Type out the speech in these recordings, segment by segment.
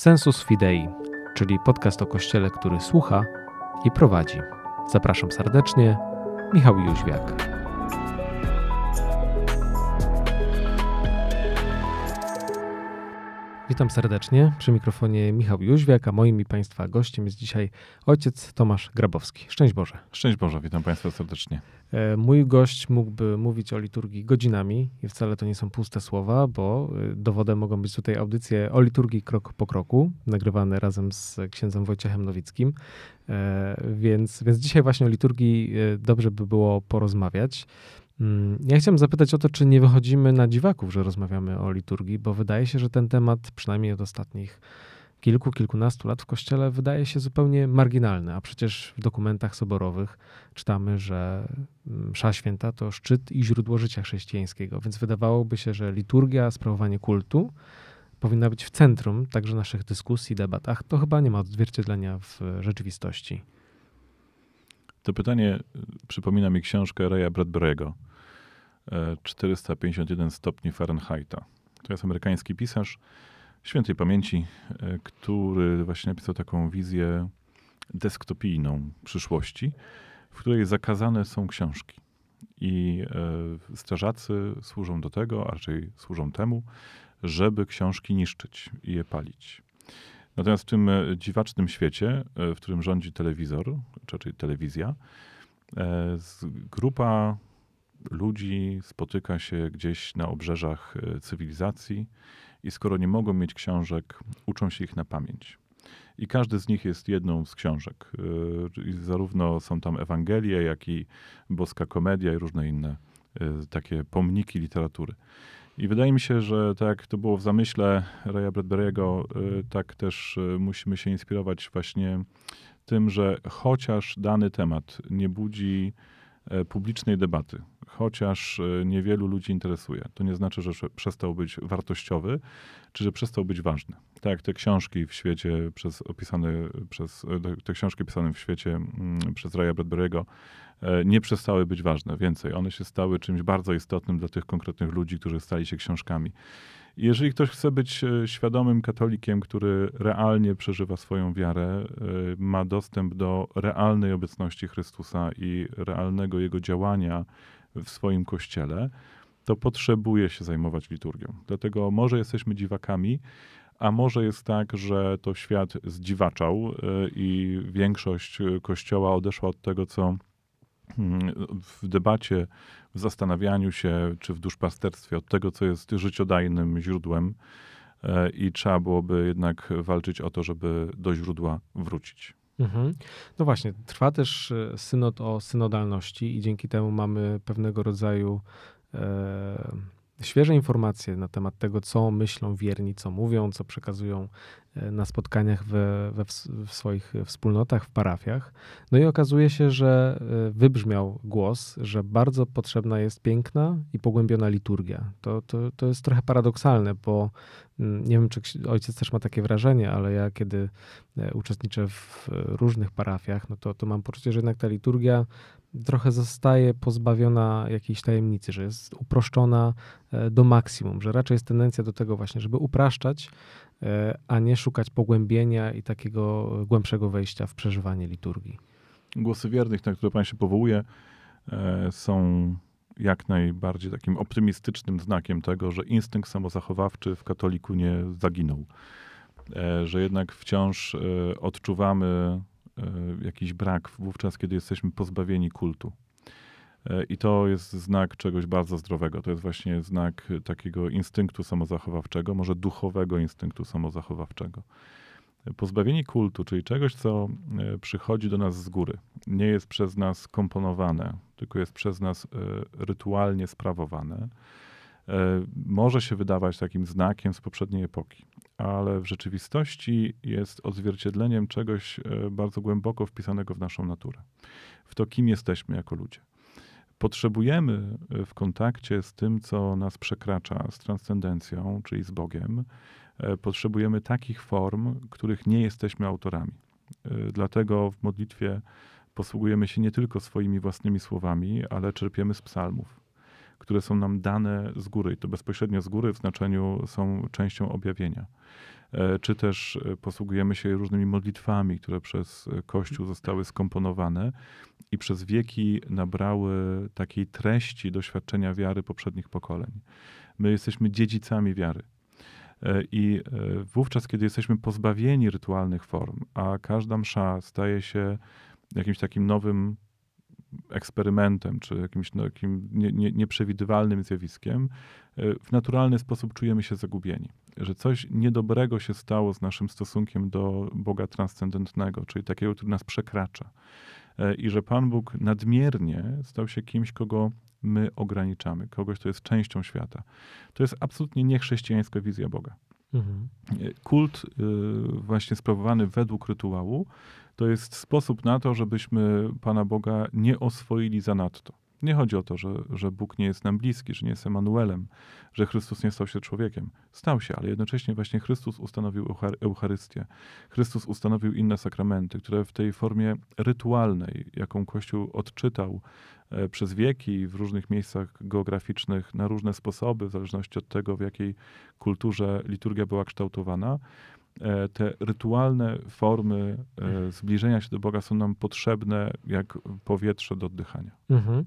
Sensus Fidei, czyli podcast o Kościele, który słucha i prowadzi. Zapraszam serdecznie, Michał Jóźwiak. Witam serdecznie. Przy mikrofonie Michał Jóźwiak, a moim i Państwa gościem jest dzisiaj ojciec Tomasz Grabowski. Szczęść Boże. Szczęść Boże, witam Państwa serdecznie. E, mój gość mógłby mówić o liturgii godzinami i wcale to nie są puste słowa, bo e, dowodem mogą być tutaj audycje o liturgii krok po kroku, nagrywane razem z księdzem Wojciechem Nowickim. E, więc, więc dzisiaj właśnie o liturgii dobrze by było porozmawiać. Mm, ja chciałem zapytać o to, czy nie wychodzimy na dziwaków, że rozmawiamy o liturgii, bo wydaje się, że ten temat, przynajmniej od ostatnich kilku, kilkunastu lat w Kościele, wydaje się zupełnie marginalny, a przecież w dokumentach soborowych czytamy, że msza święta to szczyt i źródło życia chrześcijańskiego, więc wydawałoby się, że liturgia, sprawowanie kultu powinna być w centrum także naszych dyskusji, debatach. To chyba nie ma odzwierciedlenia w rzeczywistości. To pytanie przypomina mi książkę Raya Bradbury'ego 451 stopni Fahrenheita. To jest amerykański pisarz świętej pamięci, e, który właśnie napisał taką wizję desktopijną przyszłości, w której zakazane są książki. I e, strażacy służą do tego, a raczej służą temu, żeby książki niszczyć i je palić. Natomiast w tym e, dziwacznym świecie, w którym rządzi telewizor, czy raczej telewizja, grupa ludzi spotyka się gdzieś na obrzeżach e, cywilizacji i skoro nie mogą mieć książek, uczą się ich na pamięć. I każdy z nich jest jedną z książek. E, zarówno są tam Ewangelie, jak i Boska Komedia i różne inne e, takie pomniki literatury. I wydaje mi się, że tak jak to było w zamyśle Raya Bradbury'ego, tak też musimy się inspirować właśnie tym, że chociaż dany temat nie budzi publicznej debaty, chociaż e, niewielu ludzi interesuje. To nie znaczy, że przestał być wartościowy, czy że przestał być ważny. Tak jak te książki w świecie przez opisane przez e, te książki pisane w świecie mm, przez Raya Bradbury'ego e, nie przestały być ważne. Więcej, one się stały czymś bardzo istotnym dla tych konkretnych ludzi, którzy stali się książkami. Jeżeli ktoś chce być świadomym katolikiem, który realnie przeżywa swoją wiarę, ma dostęp do realnej obecności Chrystusa i realnego jego działania w swoim kościele, to potrzebuje się zajmować liturgią. Dlatego może jesteśmy dziwakami, a może jest tak, że to świat zdziwaczał y, i większość kościoła odeszła od tego, co hmm, w debacie, w zastanawianiu się, czy w duszpasterstwie, od tego, co jest życiodajnym źródłem, y, i trzeba byłoby jednak walczyć o to, żeby do źródła wrócić. Mhm. No właśnie, trwa też e, synod o synodalności i dzięki temu mamy pewnego rodzaju e, świeże informacje na temat tego, co myślą wierni, co mówią, co przekazują na spotkaniach we, we w swoich wspólnotach, w parafiach. No i okazuje się, że e, wybrzmiał głos, że bardzo potrzebna jest piękna i pogłębiona liturgia. To, to, to jest trochę paradoksalne, bo mm, nie wiem, czy ojciec też ma takie wrażenie, ale ja kiedy e, uczestniczę w różnych parafiach, no to, to mam poczucie, że jednak ta liturgia trochę zostaje pozbawiona jakiejś tajemnicy, że jest uproszczona e, do maksimum, że raczej jest tendencja do tego właśnie, żeby upraszczać, a nie szukać pogłębienia i takiego głębszego wejścia w przeżywanie liturgii. Głosy wiernych, na które Pan się powołuje, e, są jak najbardziej takim optymistycznym znakiem tego, że instynkt samozachowawczy w katoliku nie zaginął. Że jednak wciąż odczuwamy E, jakiś brak wówczas, kiedy jesteśmy pozbawieni kultu. E, I to jest znak czegoś bardzo zdrowego. To jest właśnie znak takiego instynktu samozachowawczego, może duchowego instynktu samozachowawczego. Pozbawieni kultu, czyli czegoś, co e, przychodzi do nas z góry, nie jest przez nas komponowane, tylko jest przez nas rytualnie sprawowane, może się wydawać takim znakiem z poprzedniej epoki ale w rzeczywistości jest odzwierciedleniem czegoś e, bardzo głęboko wpisanego w naszą naturę, w to, kim jesteśmy jako ludzie. Potrzebujemy e, w kontakcie z tym, co nas przekracza, z transcendencją, czyli z Bogiem, e, potrzebujemy takich form, których nie jesteśmy autorami. Dlatego w modlitwie posługujemy się nie tylko swoimi własnymi słowami, ale czerpiemy z psalmów, które są nam dane z góry. I to bezpośrednio z góry w znaczeniu są częścią objawienia czy też posługujemy się różnymi modlitwami, które przez Kościół zostały skomponowane i przez wieki nabrały takiej treści doświadczenia wiary poprzednich pokoleń. My jesteśmy dziedzicami wiary. E, I e, wówczas, kiedy jesteśmy pozbawieni rytualnych form, a każda msza staje się jakimś takim nowym eksperymentem, czy jakimś no, takim nie, nie, nieprzewidywalnym zjawiskiem, e, w naturalny sposób czujemy się zagubieni. Że coś niedobrego się stało z naszym stosunkiem do Boga transcendentnego, czyli takiego, który nas przekracza. I że Pan Bóg nadmiernie stał się kimś, kogo my ograniczamy, kogoś, kto jest częścią świata. To jest absolutnie niechrześcijańska wizja Boga. Mhm. Kult y, właśnie sprawowany według rytuału to jest sposób na to, żebyśmy Pana Boga nie oswoili zanadto. Nie chodzi o to, że, że Bóg nie jest nam bliski, że nie jest Emanuelem, że Chrystus nie stał się człowiekiem. Stał się, ale jednocześnie właśnie Chrystus ustanowił Eucharystię. Chrystus ustanowił inne sakramenty, które w tej formie rytualnej, jaką Kościół odczytał e, przez wieki w różnych miejscach geograficznych na różne sposoby, w zależności od tego, w jakiej kulturze liturgia była kształtowana, te rytualne formy e, zbliżenia się do Boga są nam potrzebne jak powietrze do oddychania. Mhm.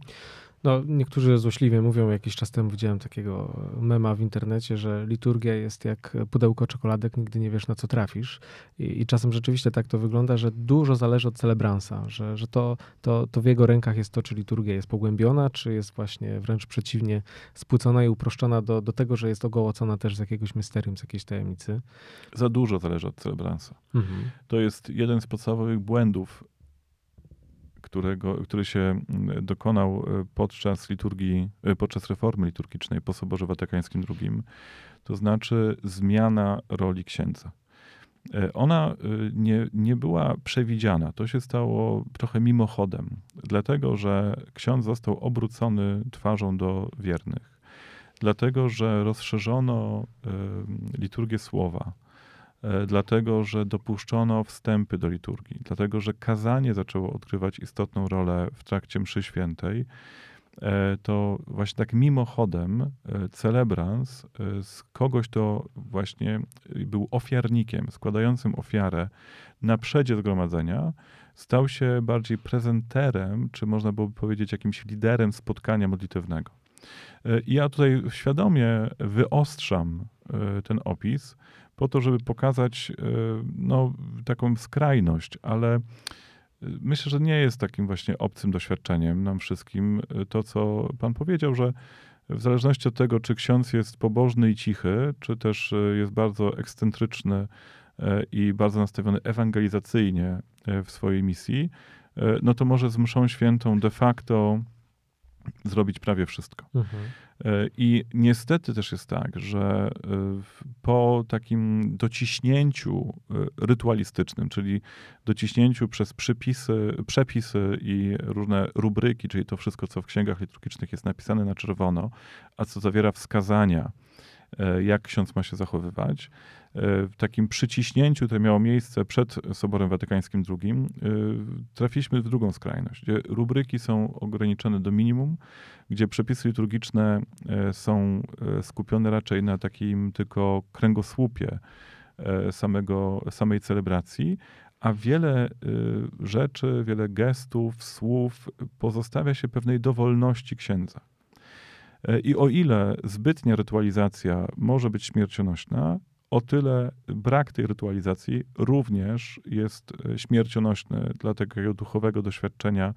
No, niektórzy złośliwie mówią, jakiś czas temu widziałem takiego mema w internecie, że liturgia jest jak pudełko czekoladek, nigdy nie wiesz na co trafisz. I, i czasem rzeczywiście tak to wygląda, że dużo zależy od celebransa, że, że to, to, to w jego rękach jest to, czy liturgia jest pogłębiona, czy jest właśnie wręcz przeciwnie spłycona i uproszczona do, do tego, że jest ogołocona też z jakiegoś mysterium, z jakiejś tajemnicy. Za dużo zależy od celebransa. Mhm. To jest jeden z podstawowych błędów którego, który się mm, dokonał e, podczas liturgii, e, podczas reformy liturgicznej po Soborze Watykańskim II, to znaczy zmiana roli księdza. E, ona nie, nie była przewidziana. To się stało trochę mimochodem, dlatego że ksiądz został obrócony twarzą do wiernych, dlatego że rozszerzono liturgię słowa dlatego że dopuszczono wstępy do liturgii, dlatego że kazanie zaczęło odgrywać istotną rolę w trakcie mszy świętej, e, to właśnie tak mimochodem e, celebrans z kogoś, kto właśnie był ofiarnikiem, składającym ofiarę na przedzie zgromadzenia, stał się bardziej prezenterem, czy można byłoby powiedzieć jakimś liderem spotkania modlitewnego. I ja tutaj świadomie wyostrzam ten opis, po to, żeby pokazać e, no, taką skrajność, ale e, myślę, że nie jest takim właśnie obcym doświadczeniem nam wszystkim e, to, co pan powiedział, że w zależności od tego, czy ksiądz jest pobożny i cichy, czy też jest bardzo ekscentryczny i bardzo nastawiony ewangelizacyjnie w swojej misji, no to może z mszą świętą de facto zrobić prawie wszystko. Mhm. E, I niestety też jest tak, że e, po takim dociśnięciu e, rytualistycznym, czyli dociśnięciu przez przypisy, przepisy i różne rubryki, czyli to wszystko, co w księgach liturgicznych jest napisane na czerwono, a co zawiera wskazania, jak ksiądz ma się zachowywać, w takim przyciśnięciu, które miało miejsce przed Soborem Watykańskim II, trafiliśmy w drugą skrajność, gdzie rubryki są ograniczone do minimum, gdzie przepisy liturgiczne e, są e, skupione raczej na takim tylko kręgosłupie e, samego, samej celebracji, a wiele rzeczy, wiele gestów, słów pozostawia się pewnej dowolności księdza. I o ile zbytnia rytualizacja może być śmiercionośna, o tyle brak tej rytualizacji również jest śmiercionośny dla takiego duchowego doświadczenia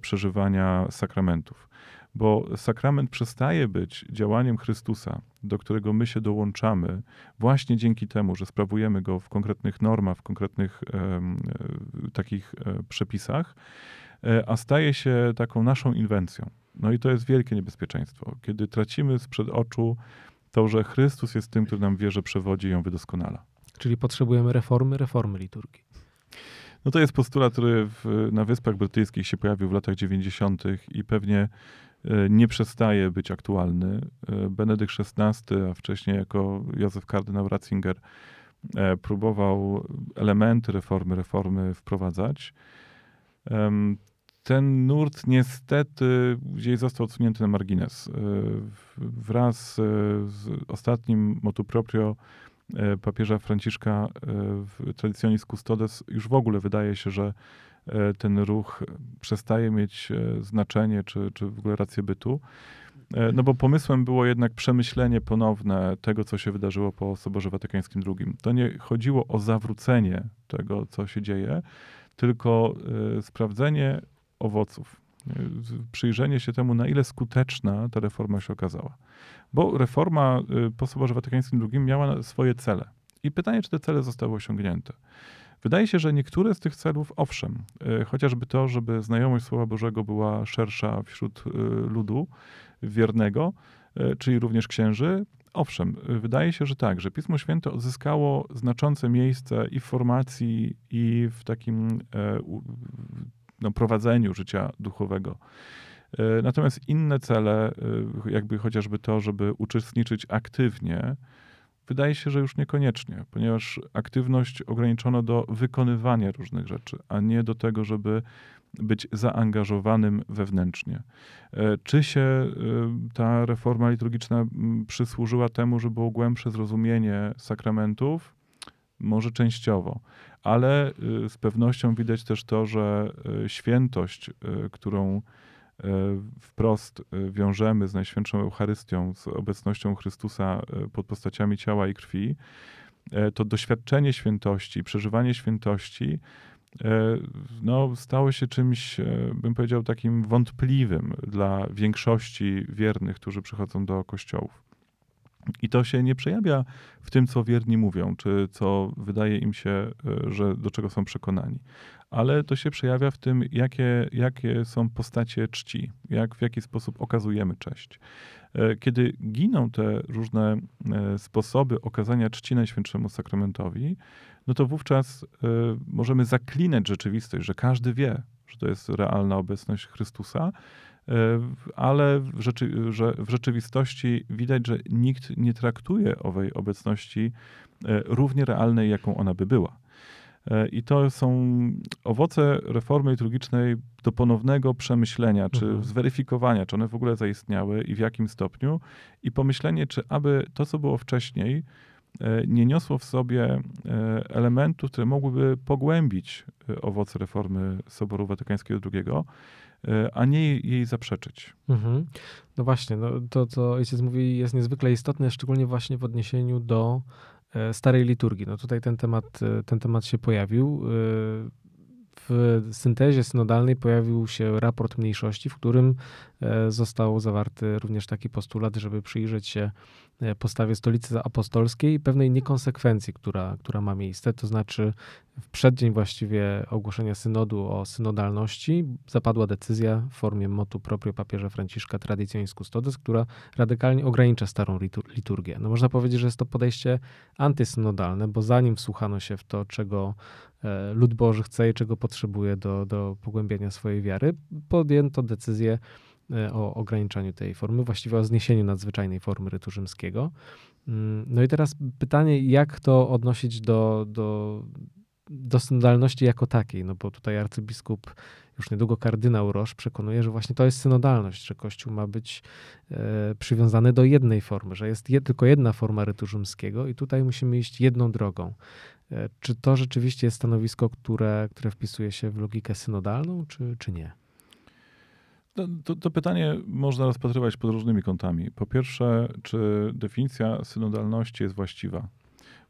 przeżywania sakramentów. Bo sakrament przestaje być działaniem Chrystusa, do którego my się dołączamy, właśnie dzięki temu, że sprawujemy go w konkretnych normach, w konkretnych e, takich e, przepisach, e, a staje się taką naszą inwencją. No i to jest wielkie niebezpieczeństwo, kiedy tracimy sprzed oczu to, że Chrystus jest tym, który nam wierzy, przewodzi i ją wydoskonala. Czyli potrzebujemy reformy, reformy liturgii. No to jest postulat, który w, na Wyspach Brytyjskich się pojawił w latach 90. i pewnie E, nie przestaje być aktualny. E, Benedykt XVI, a wcześniej jako Józef kardynał Ratzinger, e, próbował elementy reformy, reformy wprowadzać. Ten nurt niestety gdzieś został odsunięty na margines. Wraz z ostatnim motu proprio papieża Franciszka w Traditionis Custodes już w ogóle wydaje się, że ten ruch przestaje mieć znaczenie, czy, czy w ogóle rację bytu. No bo pomysłem było jednak przemyślenie ponowne tego, co się wydarzyło po Soborze Watykańskim II. To nie chodziło o zawrócenie tego, co się dzieje, tylko sprawdzenie owoców. Przyjrzenie się temu, na ile skuteczna ta reforma się okazała. Bo reforma y, po Soborze Watykańskim II miała swoje cele. I pytanie, czy te cele zostały osiągnięte. Wydaje się, że niektóre z tych celów, owszem, y, chociażby to, żeby znajomość Słowa Bożego była szersza wśród y, ludu wiernego, czyli również księży, Owszem, wydaje się, że tak, że Pismo Święte odzyskało znaczące miejsce i w formacji, i w takim e, no, prowadzeniu życia duchowego. E, natomiast inne cele, e, jakby chociażby to, żeby uczestniczyć aktywnie, wydaje się, że już niekoniecznie, ponieważ aktywność ograniczono do wykonywania różnych rzeczy, a nie do tego, żeby być zaangażowanym wewnętrznie. E, czy się ta reforma liturgiczna przysłużyła temu, żeby było głębsze zrozumienie sakramentów? Może częściowo, ale y, z pewnością widać też to, że y, świętość, y, którą wprost wiążemy z Najświętszą Eucharystią, z obecnością Chrystusa pod postaciami ciała i krwi, to doświadczenie świętości, przeżywanie świętości no, stało się czymś, bym powiedział, takim wątpliwym dla większości wiernych, którzy przychodzą do kościołów. I to się nie przejawia w tym, co wierni mówią, czy co wydaje im się, e, że do czego są przekonani, ale to się przejawia w tym, jakie, jakie są postacie czci, jak, w jaki sposób okazujemy cześć. E, kiedy giną te różne e, sposoby okazania czci Najświętszemu Sakramentowi, no to wówczas możemy zaklinać rzeczywistość, że każdy wie, że to jest realna obecność Chrystusa, ale w, rzeczy, że w rzeczywistości widać, że nikt nie traktuje owej obecności e, równie realnej, jaką ona by była. E, I to są owoce reformy liturgicznej do ponownego przemyślenia, czy mhm. zweryfikowania, czy one w ogóle zaistniały i w jakim stopniu, i pomyślenie, czy aby to, co było wcześniej, nie niosło w sobie elementów, które mogłyby pogłębić owoce reformy Soboru Watykańskiego II, E, a nie jej zaprzeczyć. Mhm. No właśnie, no to co ojciec mówi jest niezwykle istotne, szczególnie właśnie w odniesieniu do e, starej liturgii. No tutaj ten temat, e, ten temat się pojawił. W syntezie synodalnej pojawił się raport mniejszości, w którym został zawarty również taki postulat, żeby przyjrzeć się E, postawie stolicy apostolskiej i pewnej niekonsekwencji, która, która ma miejsce. To znaczy, w przeddzień właściwie ogłoszenia synodu o synodalności zapadła decyzja w formie motu proprio papieża Franciszka Traditionis Custodes, która radykalnie ogranicza starą liturgię. No można powiedzieć, że jest to podejście antysynodalne, bo zanim wsłuchano się w to, czego e, lud Boży chce i czego potrzebuje do, do pogłębiania swojej wiary, podjęto decyzję E, o ograniczaniu tej formy, właściwie o zniesieniu nadzwyczajnej formy rytu rzymskiego. Mm, no i teraz pytanie, jak to odnosić do, do, do synodalności jako takiej, no bo tutaj arcybiskup, już niedługo kardynał Rosz przekonuje, że właśnie to jest synodalność, że Kościół ma być e, przywiązany do jednej formy, że jest je, tylko jedna forma rytu rzymskiego i tutaj musimy iść jedną drogą. E, czy to rzeczywiście jest stanowisko, które, które wpisuje się w logikę synodalną, czy, czy nie? To, to, to, pytanie można rozpatrywać pod różnymi kątami. Po pierwsze, czy definicja synodalności jest właściwa?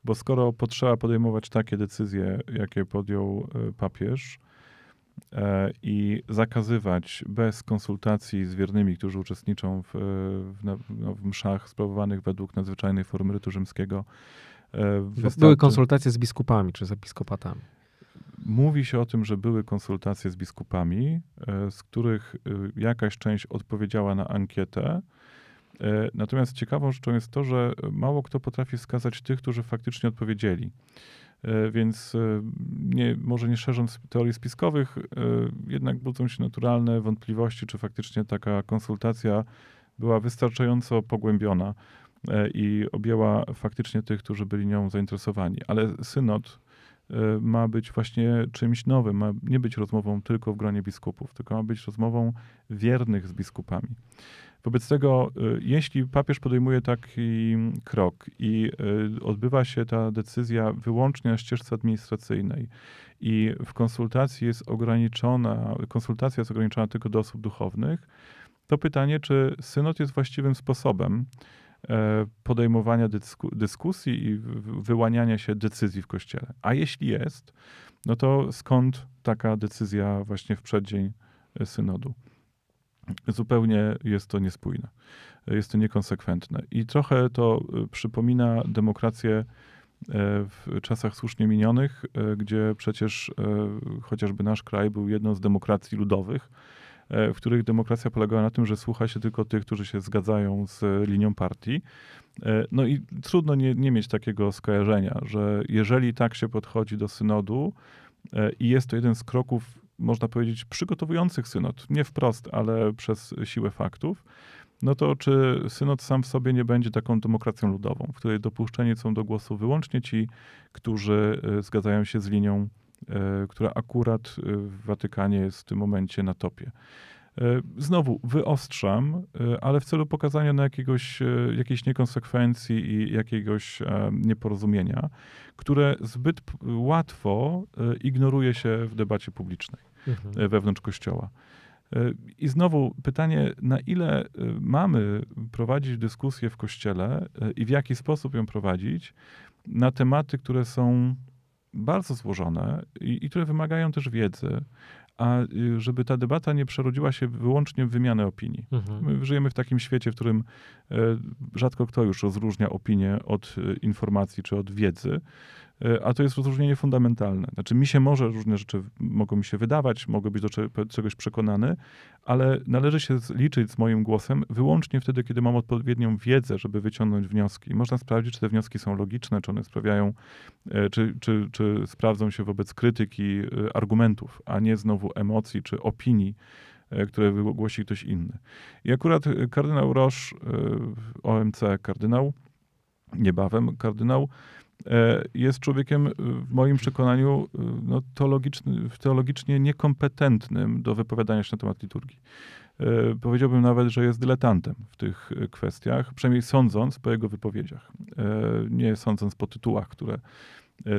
Bo skoro potrzeba podejmować takie decyzje, jakie podjął e, papież, e, i zakazywać bez konsultacji z wiernymi, którzy uczestniczą w, w, no, w mszach sprawowanych według nadzwyczajnej formy rytu rzymskiego. E, wystarczy... Były konsultacje z biskupami czy z episkopatami. Mówi się o tym, że były konsultacje z biskupami, e, z których e, jakaś część odpowiedziała na ankietę. Natomiast ciekawą rzeczą jest to, że mało kto potrafi wskazać tych, którzy faktycznie odpowiedzieli. Więc nie, może nie szerząc teorii spiskowych, jednak budzą się naturalne wątpliwości, czy faktycznie taka konsultacja była wystarczająco pogłębiona i objęła faktycznie tych, którzy byli nią zainteresowani. Ale synod ma być właśnie czymś nowym, ma nie być rozmową tylko w gronie biskupów, tylko ma być rozmową wiernych z biskupami. Wobec tego, jeśli papież podejmuje taki krok i odbywa się ta decyzja wyłącznie na ścieżce administracyjnej i w konsultacji jest ograniczona, konsultacja jest ograniczona tylko do osób duchownych, to pytanie, czy synod jest właściwym sposobem e, podejmowania dysku, dyskusji i wyłaniania się decyzji w kościele. A jeśli jest, no to skąd taka decyzja właśnie w przeddzień e, synodu? Zupełnie jest to niespójne, jest to niekonsekwentne. I trochę to e, przypomina demokrację w czasach słusznie minionych, gdzie przecież chociażby nasz kraj był jedną z demokracji ludowych, E, w których demokracja polegała na tym, że słucha się tylko tych, którzy się zgadzają z linią partii. E, no i trudno nie, nie mieć takiego skojarzenia, że jeżeli tak się podchodzi do synodu e, i jest to jeden z kroków, można powiedzieć, przygotowujących synod, nie wprost, ale przez siłę faktów, no to czy synod sam w sobie nie będzie taką demokracją ludową, w której dopuszczeni są do głosu wyłącznie ci, którzy zgadzają się z linią E, która akurat e, w Watykanie jest w tym momencie na topie. E, znowu wyostrzam, ale w celu pokazania na jakiegoś, jakiejś niekonsekwencji i jakiegoś nieporozumienia, które zbyt łatwo ignoruje się w debacie publicznej mhm. wewnątrz Kościoła. I znowu pytanie, na ile mamy prowadzić dyskusję w Kościele i w jaki sposób ją prowadzić na tematy, które są bardzo złożone i, i które wymagają też wiedzy, a y, żeby ta debata nie przerodziła się wyłącznie w wymianę opinii. Mhm. My żyjemy w takim świecie, w którym e, rzadko kto już rozróżnia opinię od e, informacji czy od wiedzy. E, a to jest rozróżnienie fundamentalne. Znaczy, mi się może różne rzeczy mogą mi się wydawać, mogę być do czegoś przekonany, ale należy się liczyć z moim głosem wyłącznie wtedy, kiedy mam odpowiednią wiedzę, żeby wyciągnąć wnioski. Można sprawdzić, czy te wnioski są logiczne, czy one sprawiają, e, czy, czy, czy sprawdzą się wobec krytyki e, argumentów, a nie znowu emocji czy opinii które wygłosi ktoś inny. I akurat kardynał Roche, OMC kardynał, niebawem kardynał, jest człowiekiem e, w moim przekonaniu e, no, teologicznie niekompetentnym do wypowiadania się na temat liturgii. Powiedziałbym nawet, że jest dyletantem w tych kwestiach, przynajmniej sądząc po jego wypowiedziach. Nie sądząc po tytułach, które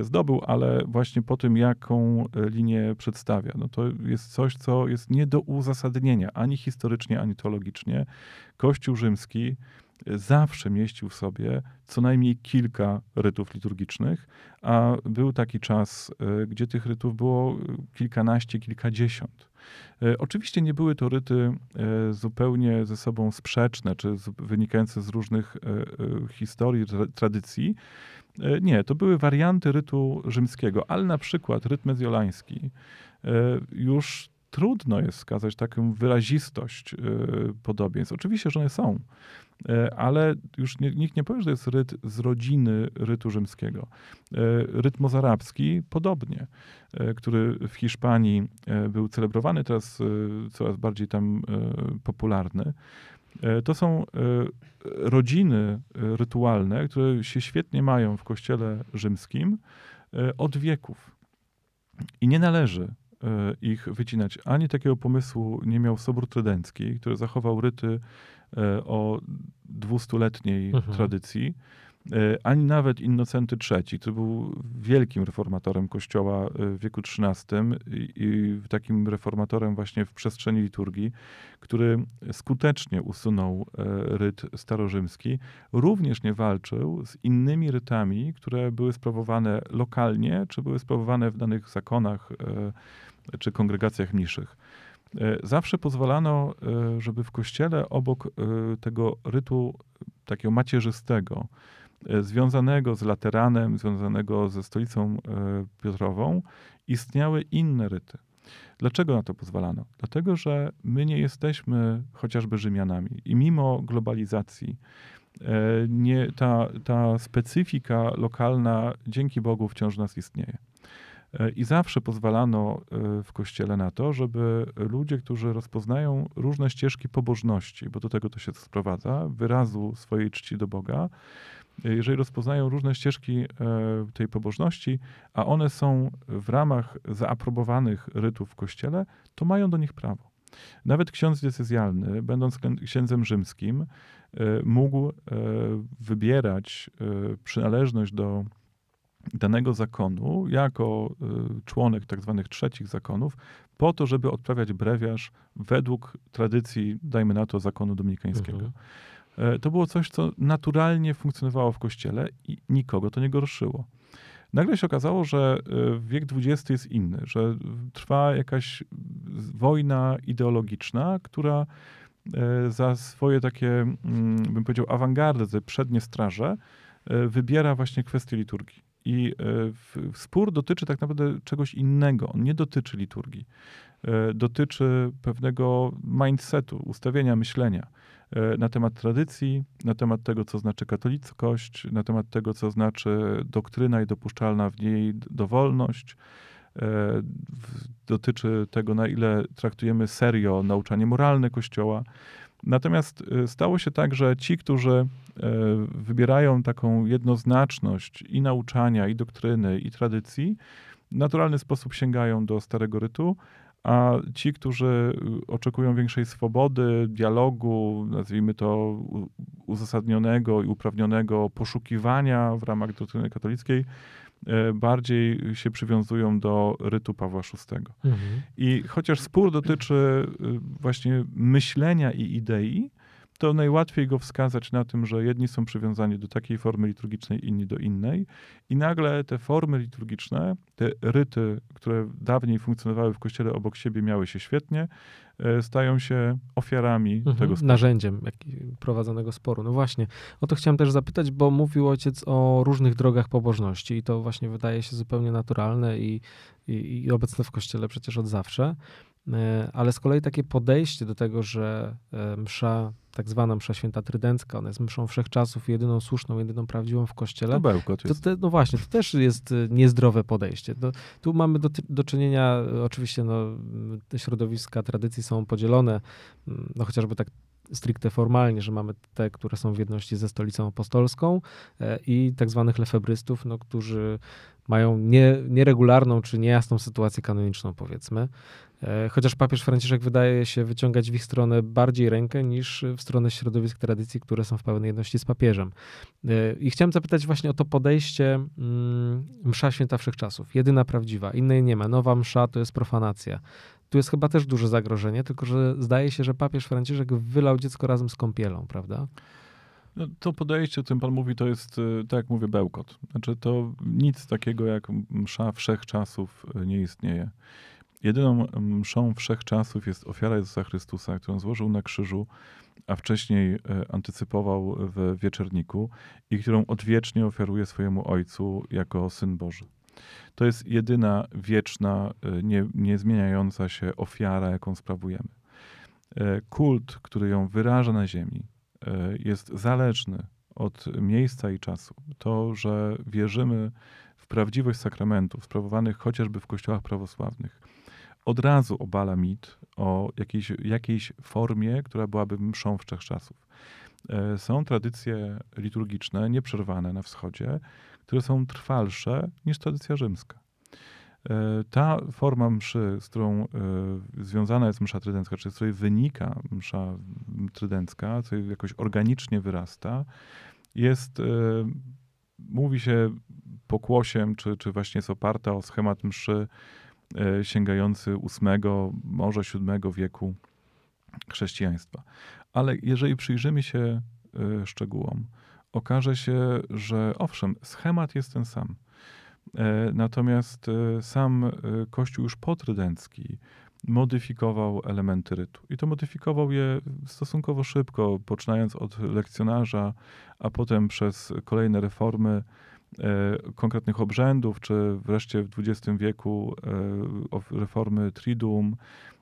zdobył, ale właśnie po tym, jaką linię przedstawia. No to jest coś, co jest nie do uzasadnienia ani historycznie, ani teologicznie. Kościół rzymski zawsze mieścił w sobie co najmniej kilka rytów liturgicznych, a był taki czas, e, gdzie tych rytów było kilkanaście, kilkadziesiąt. E, oczywiście nie były to ryty e, zupełnie ze sobą sprzeczne, czy wynikające z różnych historii, tradycji. Nie, to były warianty rytu rzymskiego, ale na przykład ryt mezjolański już trudno jest wskazać taką wyrazistość podobieństw. Oczywiście, że one są. E, ale już nikt nie powie, że to jest ryt z rodziny rytu rzymskiego. E, ryt mozarabski podobnie, który w Hiszpanii był celebrowany, teraz coraz bardziej tam popularny. To są rodziny rytualne, które się świetnie mają w kościele rzymskim od wieków. I nie należy ich wycinać. Ani takiego pomysłu nie miał Sobór Trydencki, który zachował ryty E, o dwustuletniej mhm. tradycji, ani nawet Innocenty III, który był wielkim reformatorem Kościoła e, w wieku XIII i takim reformatorem właśnie w przestrzeni liturgii, który skutecznie usunął ryt starorzymski, również nie walczył z innymi rytami, które były sprawowane lokalnie, czy były sprawowane w danych zakonach czy kongregacjach mniejszych. E, zawsze pozwalano, e, żeby w kościele obok e, tego rytu takiego macierzystego, związanego z lateranem, związanego ze stolicą Piotrową, istniały inne ryty. Dlaczego na to pozwalano? Dlatego, że my nie jesteśmy chociażby Rzymianami i mimo globalizacji, nie, ta, ta specyfika lokalna dzięki Bogu wciąż nas istnieje. E, I zawsze pozwalano e, w kościele na to, żeby ludzie, którzy rozpoznają różne ścieżki pobożności, bo do tego to się sprowadza, wyrazu swojej czci do Boga, jeżeli rozpoznają różne ścieżki e, tej pobożności, a one są w ramach zaaprobowanych rytów w kościele, to mają do nich prawo. Nawet ksiądz decyzjalny, będąc księdzem rzymskim, mógł wybierać przynależność do danego zakonu jako członek tak zwanych trzecich zakonów, po to, żeby odprawiać brewiarz według tradycji, dajmy na to, zakonu dominikańskiego. Mhm. E, to było coś, co naturalnie funkcjonowało w kościele i nikogo to nie gorszyło. Nagle się okazało, że e, wiek XX jest inny, że trwa jakaś wojna ideologiczna, która e, za swoje takie, mm, bym powiedział, awangardy, przednie straże, wybiera właśnie kwestię liturgii. I spór dotyczy tak naprawdę czegoś innego. On nie dotyczy liturgii. Dotyczy pewnego mindsetu, ustawienia myślenia na temat tradycji, na temat tego, co znaczy katolickość, na temat tego, co znaczy doktryna i dopuszczalna w niej dowolność. E, dotyczy tego, na ile traktujemy serio nauczanie moralne Kościoła. Natomiast e, stało się tak, że ci, którzy wybierają taką jednoznaczność i nauczania, i doktryny, i tradycji, w naturalny sposób sięgają do starego rytu, a ci, którzy y, oczekują większej swobody, dialogu, nazwijmy to uzasadnionego i uprawnionego poszukiwania w ramach doktryny katolickiej, e, bardziej się przywiązują do rytu Pawła VI. Mhm. I chociaż spór dotyczy y, właśnie myślenia i idei, to najłatwiej go wskazać na tym, że jedni są przywiązani do takiej formy liturgicznej, inni do innej. I nagle te formy liturgiczne, te ryty, które dawniej funkcjonowały w kościele obok siebie, miały się świetnie, e, stają się ofiarami mhm, tego sporu. Narzędziem prowadzonego sporu. No właśnie, o to chciałem też zapytać, bo mówił ojciec o różnych drogach pobożności i to właśnie wydaje się zupełnie naturalne i, i, i obecne w kościele przecież od zawsze. E, ale z kolei takie podejście do tego, że e, msza, tak zwana msza święta trydencka, ona jest mszą wszechczasów, jedyną słuszną, jedyną prawdziwą w kościele. To bełkot jest. To te, no właśnie, to też jest e, niezdrowe podejście. No, tu mamy do, do czynienia, oczywiście no, te środowiska tradycji są podzielone, no chociażby tak stricte formalnie, że mamy te, które są w jedności ze stolicą apostolską i tak zwanych lefebrystów, no, którzy mają nie, nieregularną czy niejasną sytuację kanoniczną, powiedzmy. E, chociaż papież Franciszek wydaje się wyciągać w ich stronę bardziej rękę niż w stronę środowisk tradycji, które są w pełnej jedności z papieżem. E, I chciałem zapytać właśnie o to podejście mm, msza święta wszechczasów. Jedyna prawdziwa, innej nie ma. Nowa msza to jest profanacja. Tu jest chyba też duże zagrożenie, tylko że zdaje się, że papież Franciszek wylał dziecko razem z kąpielą, prawda? No, to podejście, o którym pan mówi, to jest, e, tak jak mówię, bełkot. Znaczy to nic takiego jak msza wszechczasów nie istnieje. Jedyną mszą wszechczasów jest ofiara Jezusa Chrystusa, którą złożył na krzyżu, a wcześniej e, antycypował w wieczerniku i którą odwiecznie ofiaruje swojemu Ojcu jako Syn Boży. To jest jedyna wieczna, e, nie, niezmieniająca się ofiara, jaką sprawujemy. E, kult, który ją wyraża na ziemi, jest zależny od miejsca i czasu. To, że wierzymy w prawdziwość sakramentów sprawowanych chociażby w kościołach prawosławnych, od razu obala mit o jakiejś, jakiejś formie, która byłaby mszą wszechczasów. E, są tradycje liturgiczne nieprzerwane na wschodzie, które są trwalsze niż tradycja rzymska. E, ta forma mszy, z którą e, związana jest msza trydencka, czy z której wynika msza trydencka, co jakoś organicznie wyrasta, jest, mówi się pokłosiem, czy, czy właśnie jest oparta o schemat mszy E, sięgający VIII, może VII wieku chrześcijaństwa. Ale jeżeli przyjrzymy się e, szczegółom, okaże się, że owszem, schemat jest ten sam. E, natomiast sam Kościół już potrydencki modyfikował elementy rytu. I to modyfikował je stosunkowo szybko, poczynając od lekcjonarza, a potem przez kolejne reformy E, konkretnych obrzędów, czy wreszcie w XX wieku e, reformy Triduum, e,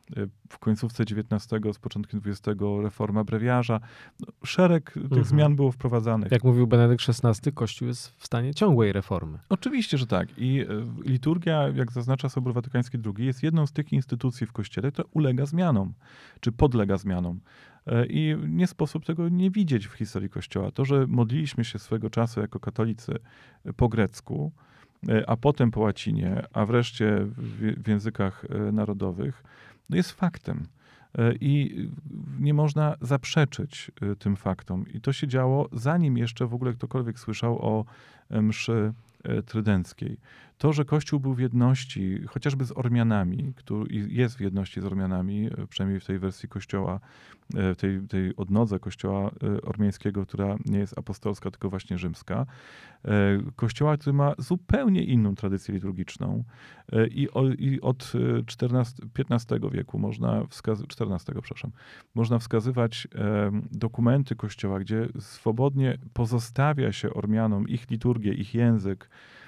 w końcówce XIX, z początkiem XX reforma brewiarza. No, szereg tych mhm. zmian było wprowadzanych. Jak mówił Benedykt XVI, Kościół jest w stanie ciągłej reformy. Oczywiście, że tak. I liturgia, jak zaznacza Sobór Watykański II, jest jedną z tych instytucji w Kościele, która ulega zmianom, czy podlega zmianom. I nie sposób tego nie widzieć w historii Kościoła. To, że modliliśmy się swego czasu jako katolicy po grecku, a potem po łacinie, a wreszcie w, w językach narodowych, jest faktem. I nie można zaprzeczyć tym faktom. I to się działo, zanim jeszcze w ogóle ktokolwiek słyszał o mszy E, trydenckiej. To, że Kościół był w jedności, chociażby z Ormianami, który jest w jedności z Ormianami, e, przynajmniej w tej wersji Kościoła, e, w tej, tej odnodze Kościoła ormiańskiego, która nie jest apostolska, tylko właśnie rzymska. Kościoła, który ma zupełnie inną tradycję liturgiczną i, od XIV, XV wieku można wskazywać, XIV, przepraszam, można wskazywać dokumenty Kościoła, gdzie swobodnie pozostawia się Ormianom ich liturgię, ich język, E,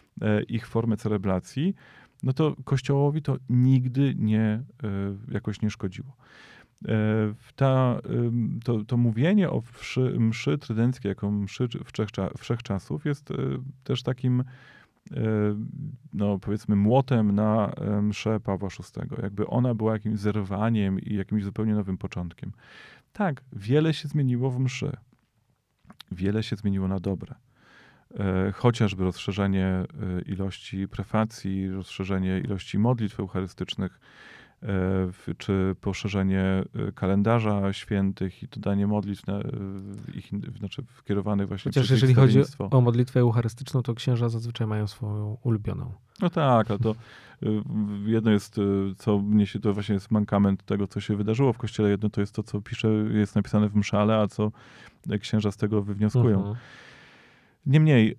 ich formę cerebracji, no to Kościołowi to nigdy nie, e, jakoś nie szkodziło. E, ta, to, to mówienie o mszy, mszy trydenckiej jako mszy wszechczasów jest też takim no powiedzmy młotem na mszę Pawła VI. Jakby ona była jakimś zerwaniem i jakimś zupełnie nowym początkiem. Tak, wiele się zmieniło w mszy. Wiele się zmieniło na dobre. E, chociażby rozszerzenie e, ilości prefacji, rozszerzenie ilości modlitw eucharystycznych, e, czy poszerzenie kalendarza świętych i dodanie modlitw na, ich, znaczy kierowanych właśnie Chociaż jeżeli chodzi o modlitwę eucharystyczną, to księża zazwyczaj mają swoją ulubioną. No tak, ale to jedno jest, co mnie się, to właśnie jest mankament tego, co się wydarzyło w kościele, jedno to jest to, co pisze, jest napisane w mszale, a co księża z tego wywnioskują. Mhm. Niemniej, e,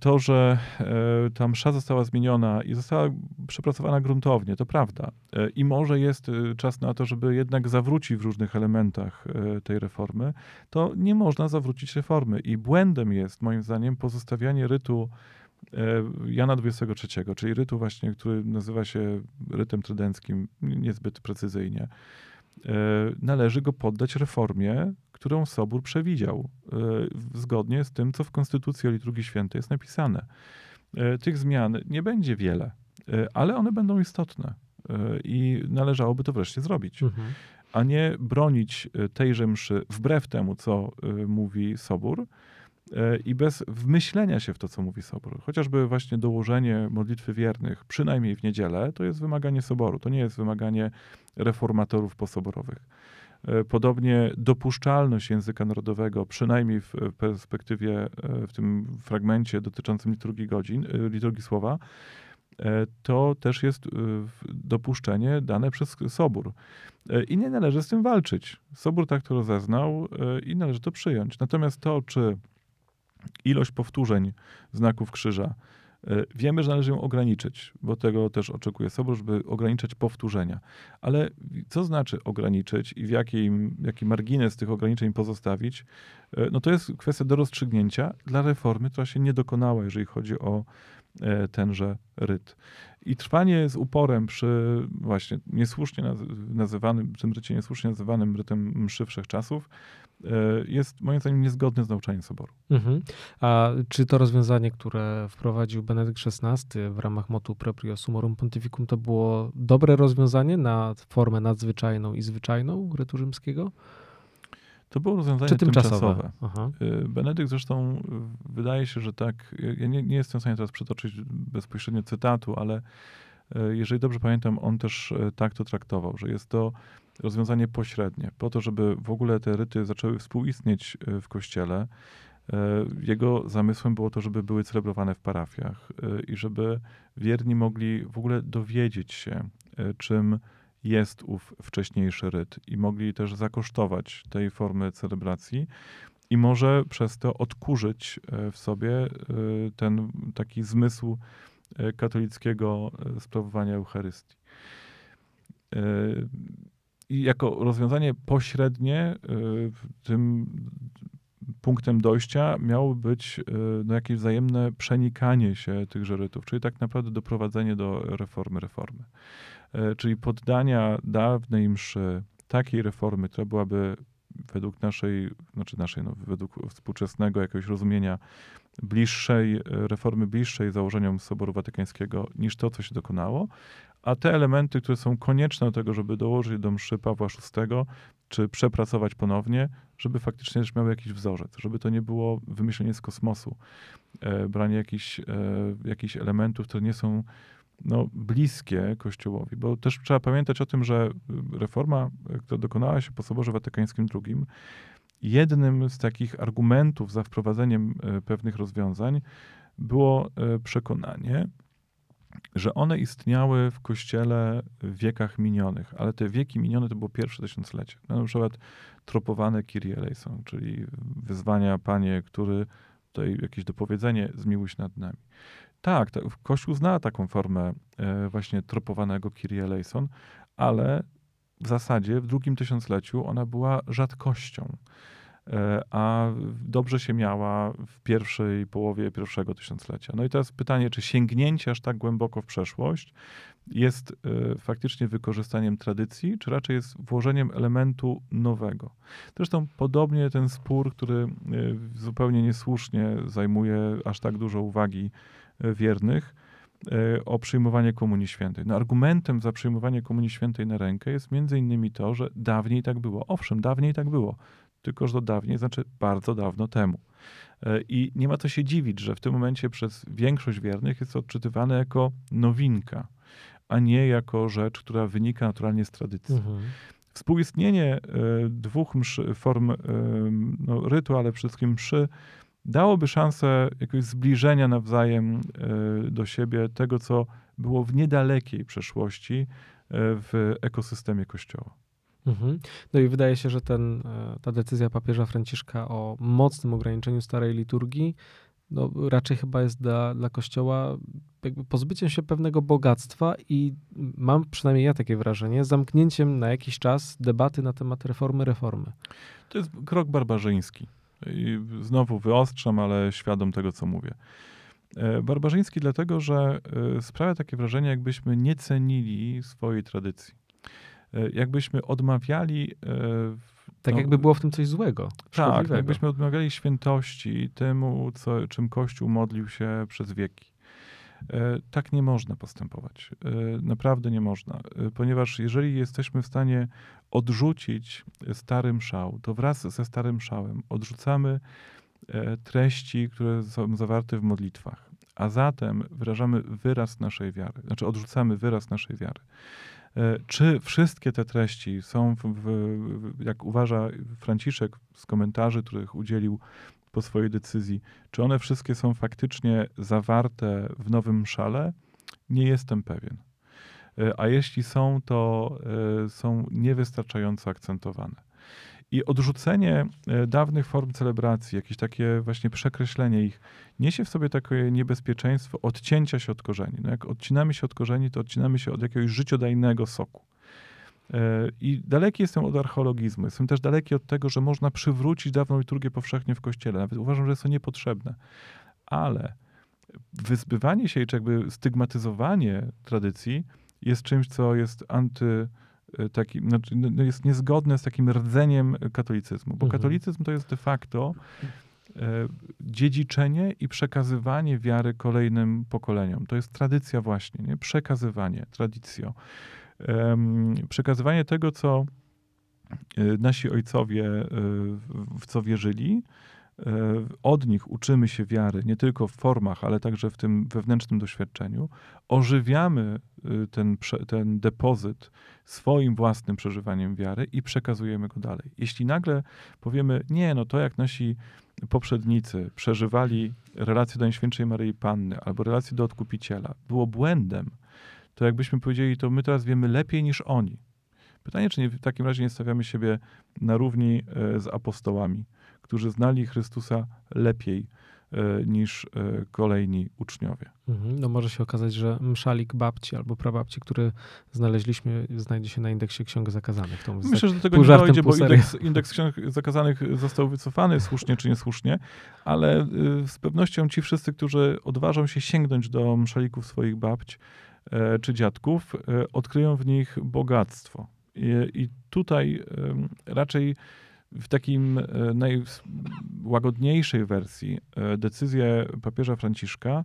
to, że e, ta msza została zmieniona i została przepracowana gruntownie, to prawda. E, I może jest czas na to, żeby jednak zawrócić w różnych elementach tej reformy, to nie można zawrócić reformy. I błędem jest, moim zdaniem, pozostawianie rytu Jana XXIII, czyli rytu właśnie, który nazywa się rytem trydenckim, niezbyt precyzyjnie. Należy go poddać reformie, którą Sobór przewidział, e, zgodnie z tym, co w Konstytucji o Liturgii Świętej jest napisane. E, tych zmian nie będzie wiele, e, ale one będą istotne i należałoby to wreszcie zrobić. Mhm. A nie bronić tejże mszy wbrew temu, co mówi Sobór, i bez wmyślenia się w to, co mówi Sobór. Chociażby właśnie dołożenie modlitwy wiernych, przynajmniej w niedzielę, to jest wymaganie Soboru, to nie jest wymaganie reformatorów posoborowych. E, podobnie dopuszczalność języka narodowego, przynajmniej w perspektywie, e, w tym fragmencie dotyczącym liturgii godzin, e, liturgii słowa, to też jest dopuszczenie dane przez Sobór. I nie należy z tym walczyć. Sobór tak to rozeznał i należy to przyjąć. Natomiast to, czy ilość powtórzeń znaków krzyża wiemy, że należy ją ograniczyć, bo tego też oczekuje Sobor, żeby ograniczać powtórzenia. Ale co znaczy ograniczyć i w jakim, jaki margines tych ograniczeń pozostawić? E, no to jest kwestia do rozstrzygnięcia dla reformy, która się nie dokonała, jeżeli chodzi o e, tenże ryt. I trwanie z uporem przy właśnie niesłusznie nazywanym, tym rycie niesłusznie nazywanym rytem mszy wszechczasów e, jest moim zdaniem niezgodne z nauczaniem Soboru. Mhm. A czy to rozwiązanie, które wprowadził Benedykt XVI w ramach motu proprio sumorum pontificum, to było dobre rozwiązanie na formę nadzwyczajną i zwyczajną rytu rzymskiego? To było rozwiązanie Czy tymczasowe. tymczasowe. Y, Benedykt zresztą y, wydaje się, że tak, ja nie, nie jestem w stanie teraz przytoczyć bezpośrednio cytatu, ale jeżeli dobrze pamiętam, on też tak to traktował, że jest to rozwiązanie pośrednie, po to, żeby w ogóle te ryty zaczęły współistnieć w kościele. Jego zamysłem było to, żeby były celebrowane w parafiach i żeby wierni mogli w ogóle dowiedzieć się, czym jest ów wcześniejszy ryt i mogli też zakosztować tej formy celebracji i może przez to odkurzyć e, w sobie e, ten taki zmysł e, katolickiego sprawowania Eucharystii. I jako rozwiązanie pośrednie tym punktem dojścia miało być no, jakieś wzajemne przenikanie się tychże rytów, czyli tak naprawdę doprowadzenie do reformy reformy. E, czyli poddania dawnej mszy takiej reformy, która byłaby według naszej, znaczy naszej, no, według współczesnego jakiegoś rozumienia bliższej, e, reformy bliższej założeniom Soboru Watykańskiego niż to, co się dokonało, a te elementy, które są konieczne do tego, żeby dołożyć do mszy Pawła VI, czy przepracować ponownie, żeby faktycznie też miał jakiś wzorzec, żeby to nie było wymyślenie z kosmosu, e, branie jakichś, e, elementów, które nie są no, bliskie Kościołowi, bo też trzeba pamiętać o tym, że reforma, która dokonała się po Soborze Watykańskim II, jednym z takich argumentów za wprowadzeniem e, pewnych rozwiązań było e, przekonanie, że one istniały w kościele w wiekach minionych, ale te wieki minione to było pierwsze tysiąclecie. No, na przykład tropowane Kyrie eleison, czyli wyzwania, Panie, który tutaj jakieś dopowiedzenie, zmiłuj się nad nami. Tak, to, Kościół zna taką formę e, właśnie tropowanego Kyrie eleison, ale w zasadzie w drugim tysiącleciu ona była rzadkością. E, a dobrze się miała w pierwszej połowie pierwszego tysiąclecia. No i teraz pytanie, czy sięgnięcie aż tak głęboko w przeszłość jest e, faktycznie wykorzystaniem tradycji, czy raczej jest włożeniem elementu nowego. Zresztą podobnie ten spór, który e, zupełnie niesłusznie zajmuje aż tak dużo uwagi wiernych, o przyjmowanie Komunii Świętej. No, argumentem za przyjmowanie Komunii Świętej na rękę jest między innymi to, że dawniej tak było. Owszem, dawniej tak było tylko że to dawniej, znaczy bardzo dawno temu. E, I nie ma co się dziwić, że w tym momencie przez większość wiernych jest to odczytywane jako nowinka, a nie jako rzecz, która wynika naturalnie z tradycji. Mhm. Współistnienie e, dwóch mszy, form no, rytu, ale przede wszystkim mszy, dałoby szansę jakiegoś zbliżenia nawzajem do siebie tego, co było w niedalekiej przeszłości w ekosystemie Kościoła. Mhm. No i wydaje się, że ten, e, ta decyzja papieża Franciszka o mocnym ograniczeniu starej liturgii no, raczej chyba jest dla, dla Kościoła jakby pozbyciem się pewnego bogactwa i mam przynajmniej ja takie wrażenie, zamknięciem na jakiś czas debaty na temat reformy reformy. To jest krok barbarzyński. I znowu wyostrzam, ale świadom tego, co mówię. E, barbarzyński dlatego, że e, sprawia takie wrażenie, jakbyśmy nie cenili swojej tradycji. E, jakbyśmy odmawiali. Tak no, jakby było w tym coś złego. Tak, jakbyśmy odmawiali świętości temu, co, czym Kościół modlił się przez wieki. E, tak nie można postępować. Naprawdę nie można, ponieważ jeżeli jesteśmy w stanie odrzucić stary mszał, to wraz ze starym mszałem odrzucamy treści, które są zawarte w modlitwach, a zatem wyrażamy wyraz naszej wiary, znaczy odrzucamy wyraz naszej wiary. E, czy wszystkie te treści są, w, w, jak uważa Franciszek z komentarzy, których udzielił po swojej decyzji, czy one wszystkie są faktycznie zawarte w nowym szale? Nie jestem pewien. E, a jeśli są, to e, są niewystarczająco akcentowane. I odrzucenie e, dawnych form celebracji, jakieś takie właśnie przekreślenie ich, niesie w sobie takie niebezpieczeństwo odcięcia się od korzeni. No jak odcinamy się od korzeni, to odcinamy się od jakiegoś życiodajnego soku. E, I daleki jestem od archeologizmu. Jestem też daleki od tego, że można przywrócić dawną liturgię powszechnie w kościele. Nawet uważam, że jest to niepotrzebne. Ale wyzbywanie się, czy jakby stygmatyzowanie tradycji jest czymś, co jest anty E, taki, znaczy, no, no jest niezgodne z takim rdzeniem katolicyzmu, bo mhm. katolicyzm to jest de facto e, dziedziczenie i przekazywanie wiary kolejnym pokoleniom. To jest tradycja właśnie, nie? przekazywanie, tradycją. Przekazywanie tego, co e, nasi ojcowie w co wierzyli, od nich uczymy się wiary, nie tylko w formach, ale także w tym wewnętrznym doświadczeniu. Ożywiamy ten, ten depozyt swoim własnym przeżywaniem wiary i przekazujemy go dalej. Jeśli nagle powiemy, nie, no to jak nasi poprzednicy przeżywali relację do Najświętszej Maryi Panny albo relację do Odkupiciela, było błędem, to jakbyśmy powiedzieli, to my teraz wiemy lepiej niż oni. Pytanie, czy nie, w takim razie nie stawiamy siebie na równi e, z apostołami którzy znali Chrystusa lepiej e, niż e, kolejni uczniowie. Mhm. No może się okazać, że mszalik babci albo prababci, który znaleźliśmy, znajdzie się na indeksie ksiąg zakazanych. To Myślę, że do tego nie dojdzie, bo indeks, indeks ksiąg zakazanych został wycofany, słusznie czy niesłusznie, ale y, z pewnością ci wszyscy, którzy odważą się sięgnąć do mszalików swoich babć e, czy dziadków, odkryją w nich bogactwo. I tutaj raczej w takim e, najłagodniejszej wersji e, decyzje papieża Franciszka e,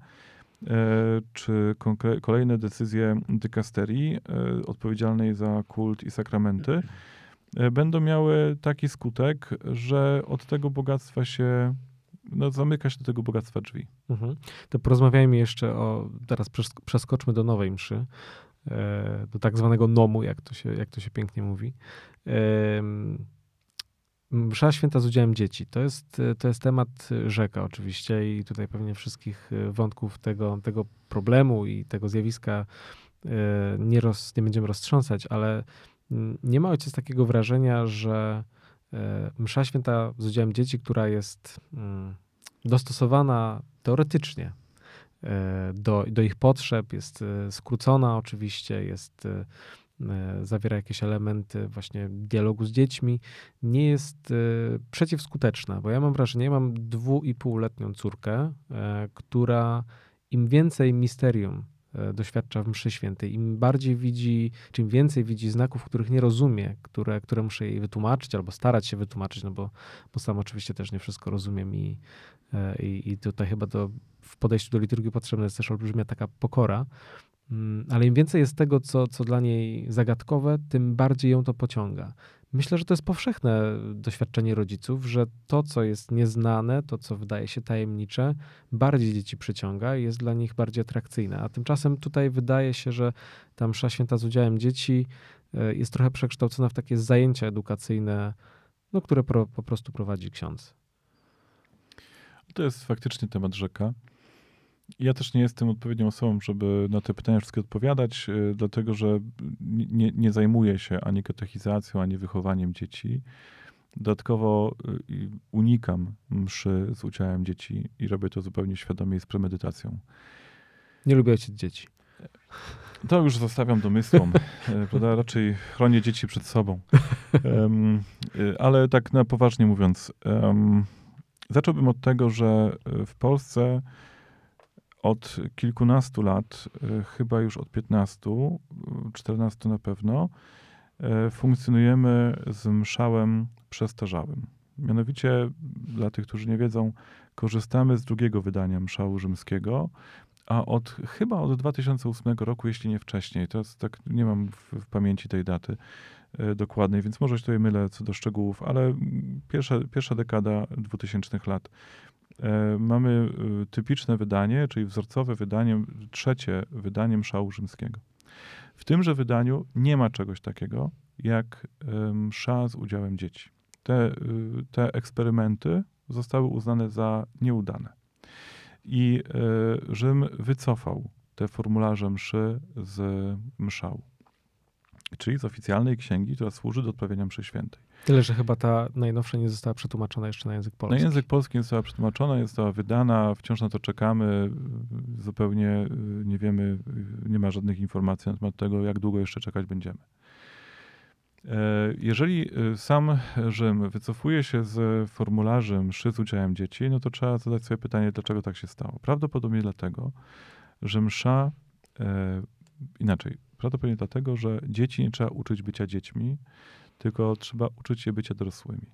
czy kolejne decyzje dykasterii odpowiedzialnej za kult i sakramenty będą miały taki skutek, że od tego bogactwa się, no zamyka się do tego bogactwa drzwi. Mhm. To porozmawiajmy jeszcze o, teraz przeskoczmy do nowej mszy, do tak zwanego nomu, jak to się, jak to się pięknie mówi. Msza święta z udziałem dzieci. To jest, to jest temat rzeka oczywiście i tutaj pewnie wszystkich wątków tego, tego problemu i tego zjawiska nie, roz, nie będziemy roztrząsać, ale nie ma ojciec takiego wrażenia, że msza święta z udziałem dzieci, która jest mm, dostosowana teoretycznie do, do ich potrzeb, jest skrócona oczywiście, jest E, zawiera jakieś elementy właśnie dialogu z dziećmi, nie jest e, przeciwskuteczna, bo ja mam wrażenie, ja mam dwu i półletnią córkę, e, która im więcej misterium doświadcza w mszy świętej, im bardziej widzi, czym więcej widzi znaków, których nie rozumie, które, które muszę jej wytłumaczyć albo starać się wytłumaczyć, no bo, bo sam oczywiście też nie wszystko rozumiem i, i, i tutaj chyba to w podejściu do liturgii potrzebna jest też olbrzymia taka pokora, Mm, ale im więcej jest tego, co, co dla niej zagadkowe, tym bardziej ją to pociąga. Myślę, że to jest powszechne doświadczenie rodziców, że to, co jest nieznane, to, co wydaje się tajemnicze, bardziej dzieci przyciąga i jest dla nich bardziej atrakcyjne. A tymczasem tutaj wydaje się, że ta msza święta z udziałem dzieci e, jest trochę przekształcona w takie zajęcia edukacyjne, no, które pro, po prostu prowadzi ksiądz. To jest faktycznie temat rzeka. Ja też nie jestem odpowiednią osobą, żeby na te pytania wszystkie odpowiadać, y, dlatego że nie, nie zajmuję się ani katechizacją, ani wychowaniem dzieci. Dodatkowo y, unikam mszy z udziałem dzieci i robię to zupełnie świadomie i z premedytacją. Nie lubię ojciec dzieci. To już zostawiam domysłom. E, prawda? Raczej chronię dzieci przed sobą. Um, ale tak na poważnie mówiąc, um, zacząłbym od tego, że w Polsce od kilkunastu lat, e, chyba już od 15, 14 na pewno, e, funkcjonujemy z mszałem przestarzałym. Mianowicie, dla tych, którzy nie wiedzą, korzystamy z drugiego wydania mszału rzymskiego, a od chyba od 2008 roku, jeśli nie wcześniej, to jest tak, nie mam w, w pamięci tej daty dokładnej, więc może się tutaj mylę co do szczegółów, ale pierwsza, pierwsza dekada 2000 lat mamy e, typiczne wydanie, czyli wzorcowe wydanie, trzecie wydanie mszału rzymskiego. W tymże wydaniu nie ma czegoś takiego jak e, msza z udziałem dzieci. Te, te eksperymenty zostały uznane za nieudane. I Rzym wycofał te formularze mszy z mszału, czyli z oficjalnej księgi, która służy do odprawiania mszy świętej. Tyle, że chyba ta najnowsza nie została przetłumaczona jeszcze na język polski. Na język polski nie została przetłumaczona, nie została wydana, wciąż na to czekamy. Zupełnie y, nie wiemy, y, nie ma żadnych informacji na temat tego, jak długo jeszcze czekać będziemy. E, jeżeli y, sam Rzym wycofuje się z formularzy mszy z udziałem dzieci, no to trzeba zadać sobie pytanie, dlaczego tak się stało. Prawdopodobnie dlatego, że msza, e, inaczej, prawdopodobnie dlatego, że dzieci nie trzeba uczyć bycia dziećmi, tylko trzeba uczyć się bycia dorosłymi.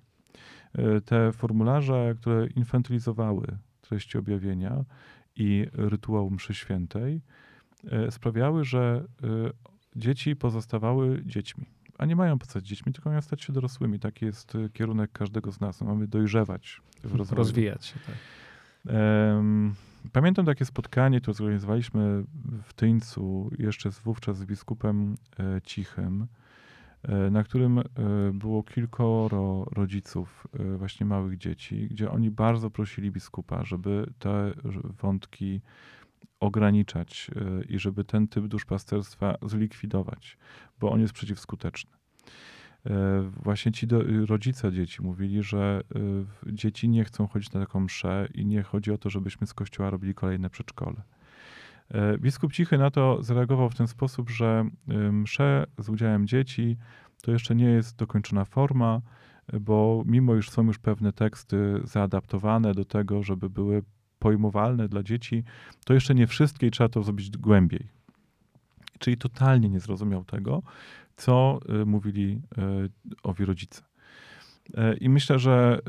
E, te formularze, które infantylizowały treści objawienia i rytuał mszy świętej, e, sprawiały, że e, dzieci pozostawały dziećmi. A nie mają pozostać dziećmi, tylko mają stać się dorosłymi. Taki jest kierunek każdego z nas. Mamy dojrzewać w rozwoju. Rozwijać się, tak. Pamiętam takie spotkanie, które zorganizowaliśmy w Tyńcu jeszcze z wówczas z biskupem Cichym, na którym e, było kilkoro rodziców e, właśnie małych dzieci, gdzie oni bardzo prosili biskupa, żeby te wątki ograniczać i żeby ten typ duszpasterstwa zlikwidować, bo on jest przeciwskuteczny. Właśnie ci do, rodzice dzieci mówili, że dzieci nie chcą chodzić na taką mszę i nie chodzi o to, żebyśmy z kościoła robili kolejne przedszkole. E, biskup Cichy na to zareagował w ten sposób, że e, msze z udziałem dzieci to jeszcze nie jest dokończona forma, bo mimo iż są już pewne teksty zaadaptowane do tego, żeby były pojmowalne dla dzieci, to jeszcze nie wszystkie i trzeba to zrobić głębiej. Czyli totalnie nie zrozumiał tego, co e, mówili owi rodzice. E, I myślę, że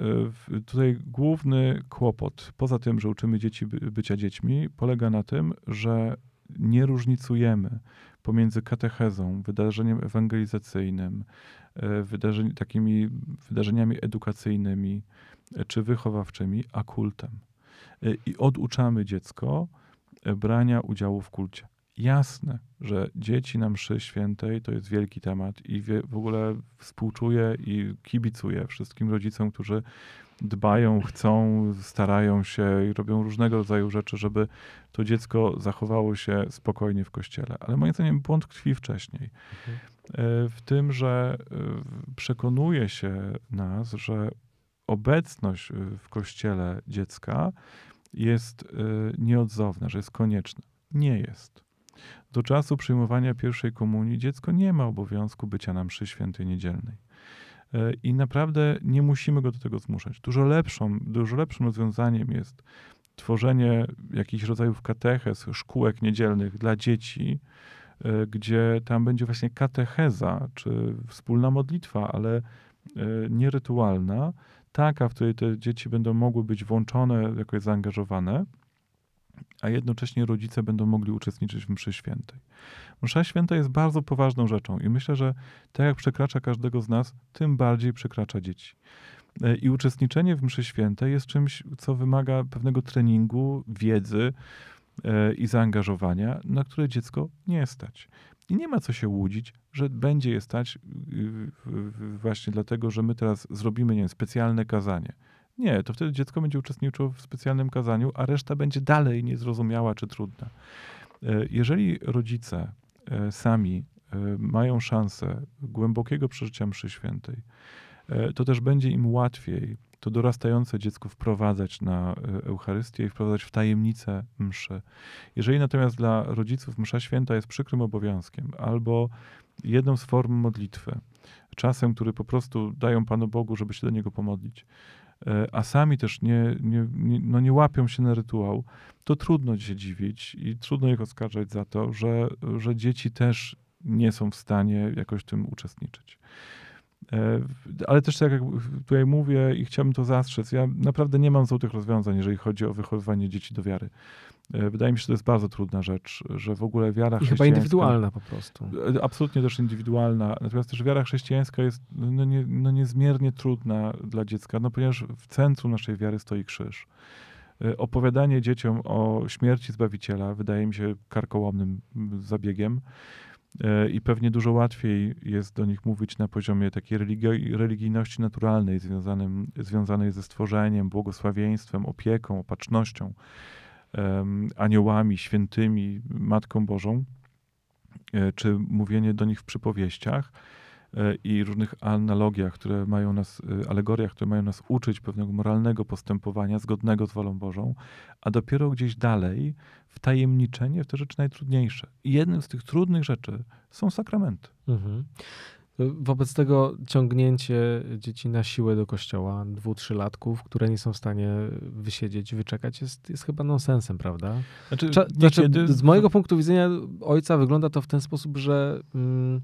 e, tutaj główny kłopot, poza tym, że uczymy dzieci bycia dziećmi, polega na tym, że nie różnicujemy pomiędzy katechezą, wydarzeniem ewangelizacyjnym, e, takimi wydarzeniami edukacyjnymi czy wychowawczymi, a kultem. I oduczamy dziecko brania udziału w kulcie. Jasne, że dzieci na mszy świętej to jest wielki temat i w ogóle współczuję i kibicuję wszystkim rodzicom, którzy dbają, chcą, starają się i robią różnego rodzaju rzeczy, żeby to dziecko zachowało się spokojnie w kościele. Ale moim zdaniem błąd tkwi wcześniej. Mhm. E, w tym, że e, przekonuje się nas, że obecność w kościele dziecka jest e, nieodzowna, że jest konieczna. Nie jest. Do czasu przyjmowania pierwszej komunii dziecko nie ma obowiązku bycia na mszy świętej niedzielnej. E, I naprawdę nie musimy go do tego zmuszać. Dużo lepszą, dużo lepszym rozwiązaniem jest tworzenie jakichś rodzajów katechez, szkółek niedzielnych dla dzieci, e, gdzie tam będzie właśnie katecheza, czy wspólna modlitwa, ale e, nierytualna, taka, w której te dzieci będą mogły być włączone, jakoś zaangażowane a jednocześnie rodzice będą mogli uczestniczyć w mszy świętej. Msza święta jest bardzo poważną rzeczą i myślę, że tak jak przekracza każdego z nas, tym bardziej przekracza dzieci. E, I uczestniczenie w mszy świętej jest czymś, co wymaga pewnego treningu, wiedzy e, i zaangażowania, na które dziecko nie stać. I nie ma co się łudzić, że będzie je stać y, właśnie dlatego, że my teraz zrobimy nie wiem, specjalne kazanie. Nie, to wtedy dziecko będzie uczestniczyło w specjalnym kazaniu, a reszta będzie dalej niezrozumiała czy trudna. E, jeżeli rodzice e, sami e, mają szansę głębokiego przeżycia mszy świętej, to też będzie im łatwiej to dorastające dziecko wprowadzać na Eucharystię i wprowadzać w tajemnicę mszy. Jeżeli natomiast dla rodziców msza święta jest przykrym obowiązkiem albo jedną z form modlitwy, czasem, który po prostu dają Panu Bogu, żeby się do Niego pomodlić, a sami też nie, nie, nie, no nie łapią się na rytuał, to trudno się dziwić i trudno ich oskarżać za to, że, że dzieci też nie są w stanie jakoś w tym uczestniczyć. E, ale też tak jak tutaj mówię i chciałbym to zastrzec, ja naprawdę nie mam złotych rozwiązań, jeżeli chodzi o wychowywanie dzieci do wiary. E, wydaje mi się, że to jest bardzo trudna rzecz, że w ogóle wiara I chyba indywidualna po prostu. E, absolutnie też indywidualna. Natomiast też wiara chrześcijańska jest no, nie, no niezmiernie trudna dla dziecka, no ponieważ w centrum naszej wiary stoi krzyż. Opowiadanie dzieciom o śmierci Zbawiciela wydaje mi się karkołomnym zabiegiem. E, i pewnie dużo łatwiej jest do nich mówić na poziomie takiej religi religijności naturalnej, związanym, związanej ze stworzeniem, błogosławieństwem, opieką, opatrznością, aniołami, świętymi, Matką Bożą, e, czy mówienie do nich w przypowieściach E, i różnych analogiach, które mają nas, alegoriach, które mają nas uczyć pewnego moralnego postępowania zgodnego z wolą Bożą, a dopiero gdzieś dalej wtajemniczenie w te rzeczy najtrudniejsze. I jednym z tych trudnych rzeczy są sakramenty. Mhm. Wobec tego ciągnięcie dzieci na siłę do kościoła, dwu, trzylatków, które nie są w stanie wysiedzieć, wyczekać, jest, jest chyba nonsensem, prawda? Znaczy, Cza, znaczy, z mojego punktu widzenia ojca wygląda to w ten sposób, że. Mm,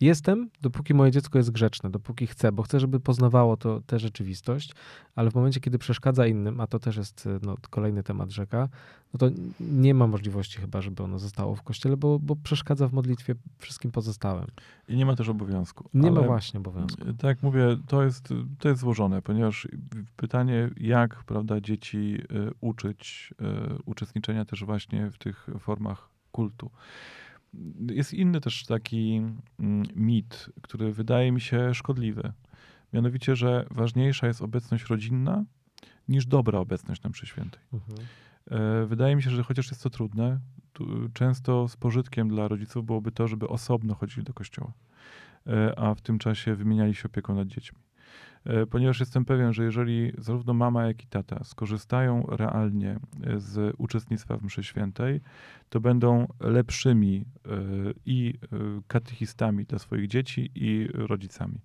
Jestem, dopóki moje dziecko jest grzeczne, dopóki chce, bo chcę, żeby poznawało to tę rzeczywistość, ale w momencie, kiedy przeszkadza innym, a to też jest no, kolejny temat rzeka, no to nie ma możliwości chyba, żeby ono zostało w kościele, bo, bo przeszkadza w modlitwie wszystkim pozostałym. I nie ma też obowiązku. Nie ma właśnie obowiązku. Tak jak mówię, to jest, to jest złożone, ponieważ pytanie, jak prawda, dzieci y, uczyć uczestniczenia też właśnie w tych formach kultu. Jest inny też taki mm, mit, który wydaje mi się szkodliwy. Mianowicie, że ważniejsza jest obecność rodzinna niż dobra obecność na mszy świętej. Mhm. E, wydaje mi się, że chociaż jest to trudne, często z pożytkiem dla rodziców byłoby to, żeby osobno chodzili do kościoła, e, a w tym czasie wymieniali się opieką nad dziećmi. E, ponieważ jestem pewien, że jeżeli zarówno mama, jak i tata skorzystają realnie e, z uczestnictwa w mszy świętej, to będą lepszymi e, i katechistami dla swoich dzieci i rodzicami.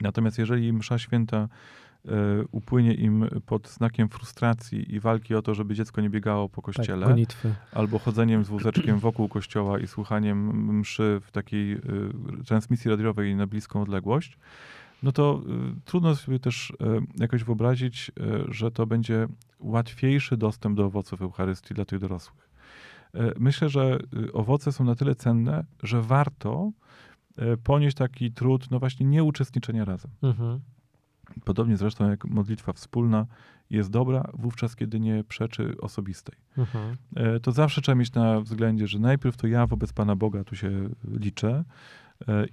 Natomiast jeżeli msza święta upłynie im pod znakiem frustracji i walki o to, żeby dziecko nie biegało po tak, kościele, tak, albo chodzeniem z wózeczkiem wokół kościoła i słuchaniem mszy w takiej transmisji radiowej na bliską odległość, no to y, trudno sobie też y, jakoś wyobrazić, y, że to będzie łatwiejszy dostęp do owoców Eucharystii dla tych dorosłych. Myślę, że owoce są na tyle cenne, że warto ponieść taki trud, no właśnie, nieuczestniczenia razem. Mhm. Podobnie zresztą jak modlitwa wspólna jest dobra wówczas, kiedy nie przeczy osobistej. Mhm. To zawsze trzeba mieć na względzie, że najpierw to ja wobec Pana Boga tu się liczę,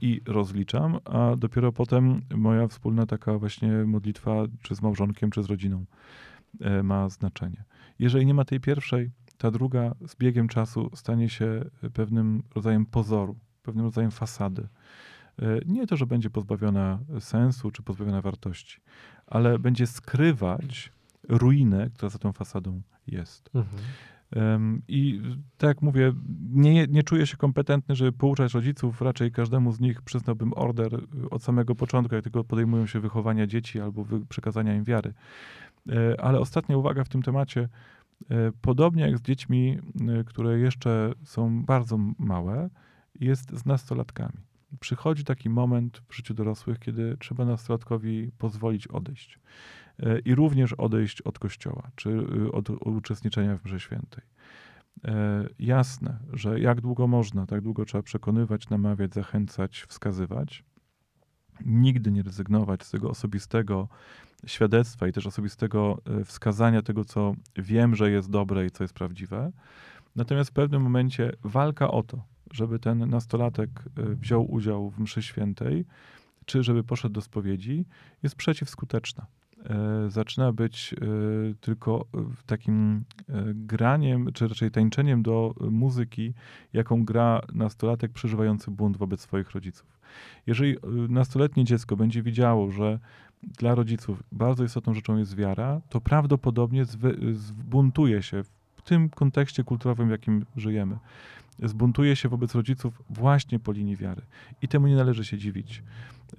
i rozliczam, a dopiero potem moja wspólna taka właśnie modlitwa, czy z małżonkiem, czy z rodziną e, ma znaczenie. Jeżeli nie ma tej pierwszej, ta druga z biegiem czasu stanie się pewnym rodzajem pozoru, pewnym rodzajem fasady. E, nie to, że będzie pozbawiona sensu czy pozbawiona wartości, ale będzie skrywać ruinę, która za tą fasadą jest. Mhm. I tak jak mówię, nie, nie czuję się kompetentny, żeby pouczać rodziców. Raczej każdemu z nich przyznałbym order od samego początku, jak tylko podejmują się wychowania dzieci albo przekazania im wiary. E, ale ostatnia uwaga w tym temacie. E, podobnie jak z dziećmi, e, które jeszcze są bardzo małe, jest z nastolatkami. Przychodzi taki moment w życiu dorosłych, kiedy trzeba nastolatkowi pozwolić odejść i również odejść od kościoła, czy y, od uczestniczenia w mszy świętej. E, jasne, że jak długo można, tak długo trzeba przekonywać, namawiać, zachęcać, wskazywać. Nigdy nie rezygnować z tego osobistego świadectwa i też osobistego e, wskazania tego, co wiem, że jest dobre i co jest prawdziwe. Natomiast w pewnym momencie walka o to, żeby ten nastolatek e, wziął udział w mszy świętej, czy żeby poszedł do spowiedzi, jest przeciwskuteczna. E, zaczyna być e, tylko takim e, graniem, czy raczej tańczeniem do muzyki, jaką gra nastolatek przeżywający bunt wobec swoich rodziców. Jeżeli nastoletnie dziecko będzie widziało, że dla rodziców bardzo istotną rzeczą jest wiara, to prawdopodobnie zbuntuje się w tym kontekście kulturowym, w jakim żyjemy. Zbuntuje się wobec rodziców właśnie po linii wiary. I temu nie należy się dziwić.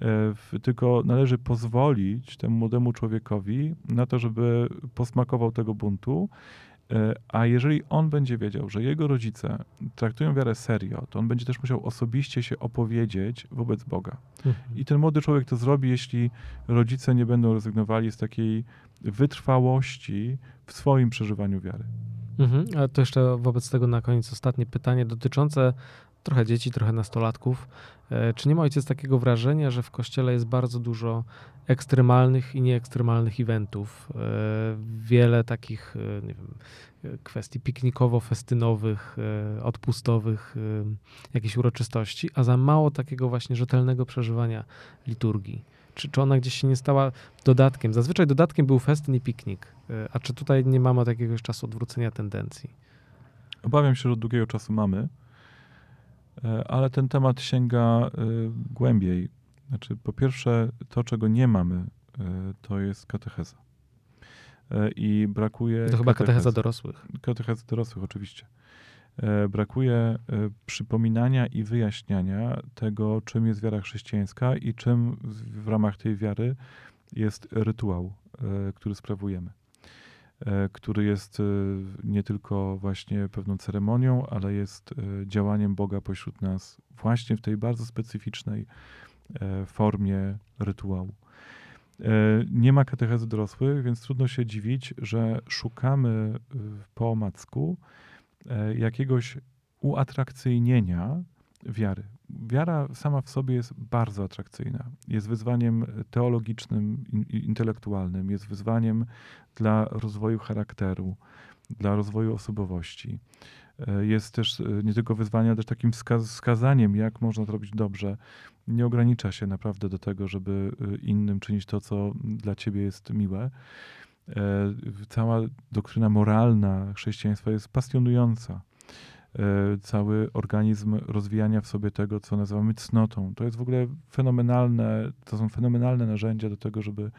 E, tylko należy pozwolić temu młodemu człowiekowi na to, żeby posmakował tego buntu. E, a jeżeli on będzie wiedział, że jego rodzice traktują wiarę serio, to on będzie też musiał osobiście się opowiedzieć wobec Boga. Mhm. I ten młody człowiek to zrobi, jeśli rodzice nie będą rezygnowali z takiej wytrwałości w swoim przeżywaniu wiary. Mhm. A to jeszcze wobec tego na koniec ostatnie pytanie dotyczące trochę dzieci, trochę nastolatków. E, czy nie ma ojciec takiego wrażenia, że w kościele jest bardzo dużo ekstremalnych i nieekstremalnych eventów? E, wiele takich, e, nie wiem, kwestii piknikowo-festynowych, odpustowych, jakichś uroczystości, a za mało takiego właśnie rzetelnego przeżywania liturgii. Czy, czy ona gdzieś się nie stała dodatkiem? Zazwyczaj dodatkiem był festyn i piknik. A czy tutaj nie mamy od jakiegoś czasu odwrócenia tendencji? Obawiam się, że od długiego czasu mamy. E, ale ten temat sięga e, głębiej. Znaczy, po pierwsze, to, czego nie mamy, e, to jest katecheza. I brakuje. To chyba katecheza dorosłych. Katecheza dorosłych, oczywiście. Brakuje przypominania i wyjaśniania tego, czym jest wiara chrześcijańska i czym w ramach tej wiary jest rytuał, który sprawujemy. E, który jest e, nie tylko właśnie pewną ceremonią, ale jest e, działaniem Boga pośród nas właśnie w tej bardzo specyficznej formie rytuału. Nie ma katechezy dorosłych, więc trudno się dziwić, że szukamy po omacku jakiegoś uatrakcyjnienia wiary. Wiara sama w sobie jest bardzo atrakcyjna. Jest wyzwaniem teologicznym, intelektualnym, jest wyzwaniem dla rozwoju charakteru, dla rozwoju osobowości. E, jest też e, nie tylko wyzwaniem, ale też takim wskazaniem, jak można to robić dobrze. Nie ogranicza się naprawdę do tego, żeby e, innym czynić to, co dla ciebie jest miłe. Cała doktryna moralna chrześcijaństwa jest pasjonująca E, cały organizm rozwijania w sobie tego, co nazywamy cnotą. To jest w ogóle fenomenalne, to są fenomenalne narzędzia do tego, żeby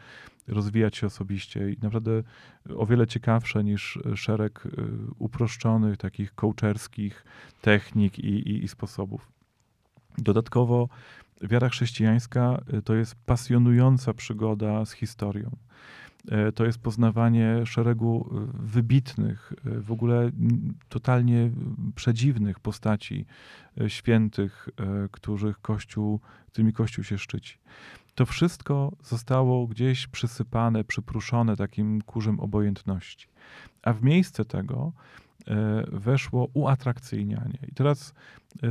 rozwijać się osobiście i naprawdę o wiele ciekawsze niż szereg e, uproszczonych, takich coacherskich technik i, i, i sposobów. Dodatkowo wiara chrześcijańska e, to jest pasjonująca przygoda z historią. E, to jest poznawanie szeregu e, wybitnych, e, w ogóle totalnie przedziwnych postaci świętych, których Kościół, którymi Kościół się szczyci. To wszystko zostało gdzieś przysypane, przypruszone takim kurzem obojętności. A w miejsce tego weszło uatrakcyjnianie. I teraz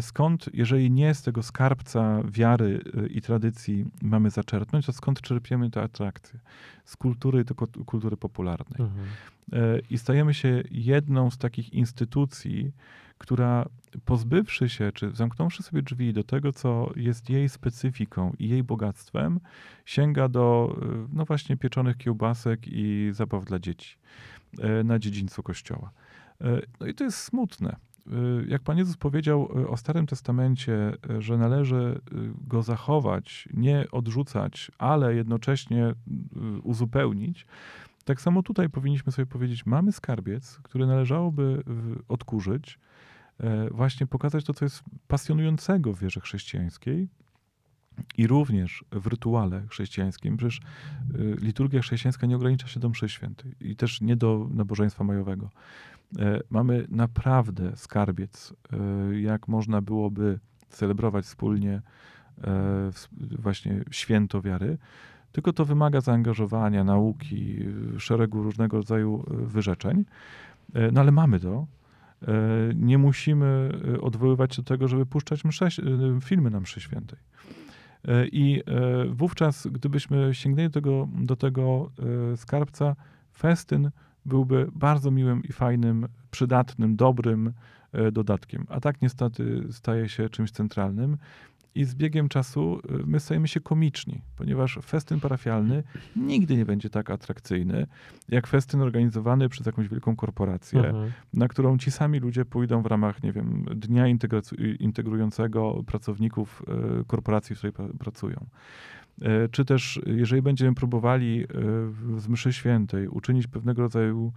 skąd, jeżeli nie z tego skarbca wiary i tradycji mamy zaczerpnąć, to skąd czerpiemy te atrakcje? Z kultury, tylko kultury popularnej. Mhm. I stajemy się jedną z takich instytucji, która pozbywszy się, czy zamknąwszy sobie drzwi do tego, co jest jej specyfiką i jej bogactwem, sięga do, e, no właśnie, pieczonych kiełbasek i zabaw dla dzieci e, na dziedzińcu kościoła. E, no i to jest smutne. Jak Pan Jezus powiedział o Starym Testamencie, że należy go zachować, nie odrzucać, ale jednocześnie uzupełnić, tak samo tutaj powinniśmy sobie powiedzieć, mamy skarbiec, który należałoby odkurzyć, E, właśnie pokazać to, co jest pasjonującego w wierze chrześcijańskiej i również w rytuale chrześcijańskim. Przecież e, liturgia chrześcijańska nie ogranicza się do mszy świętej i też nie do nabożeństwa majowego. E, mamy naprawdę skarbiec, jak można byłoby celebrować wspólnie właśnie święto wiary, tylko to wymaga zaangażowania, nauki, szeregu różnego rodzaju wyrzeczeń. No ale mamy to, E, nie musimy e, odwoływać się do tego, żeby puszczać e, filmy na mszy świętej. I wówczas, gdybyśmy sięgnęli do tego, do tego skarbca, festyn byłby bardzo miłym i fajnym, przydatnym, dobrym dodatkiem. A tak niestety staje się czymś centralnym i z biegiem czasu y, my stajemy się komiczni, ponieważ festyn parafialny nigdy nie będzie tak atrakcyjny, jak festyn organizowany przez jakąś wielką korporację, mhm. na którą ci sami ludzie pójdą w ramach, nie wiem, dnia integrującego pracowników y, korporacji, w której pracują. Y, czy też, jeżeli będziemy próbowali z mszy świętej uczynić pewnego rodzaju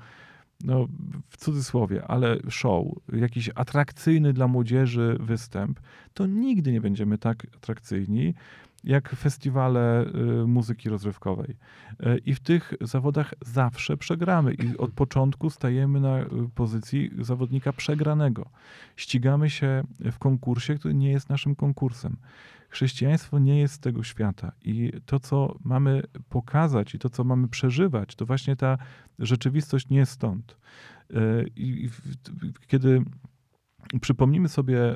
no w cudzysłowie, ale show, jakiś atrakcyjny dla młodzieży występ, to nigdy nie będziemy tak atrakcyjni jak festiwale y, muzyki rozrywkowej. Y, I w tych zawodach zawsze przegramy i od początku stajemy na y, pozycji zawodnika przegranego. Ścigamy się w konkursie, który nie jest naszym konkursem. Chrześcijaństwo nie jest z tego świata i to, co mamy pokazać i to, co mamy przeżywać, to właśnie ta rzeczywistość nie stąd. E, I kiedy przypomnimy sobie e,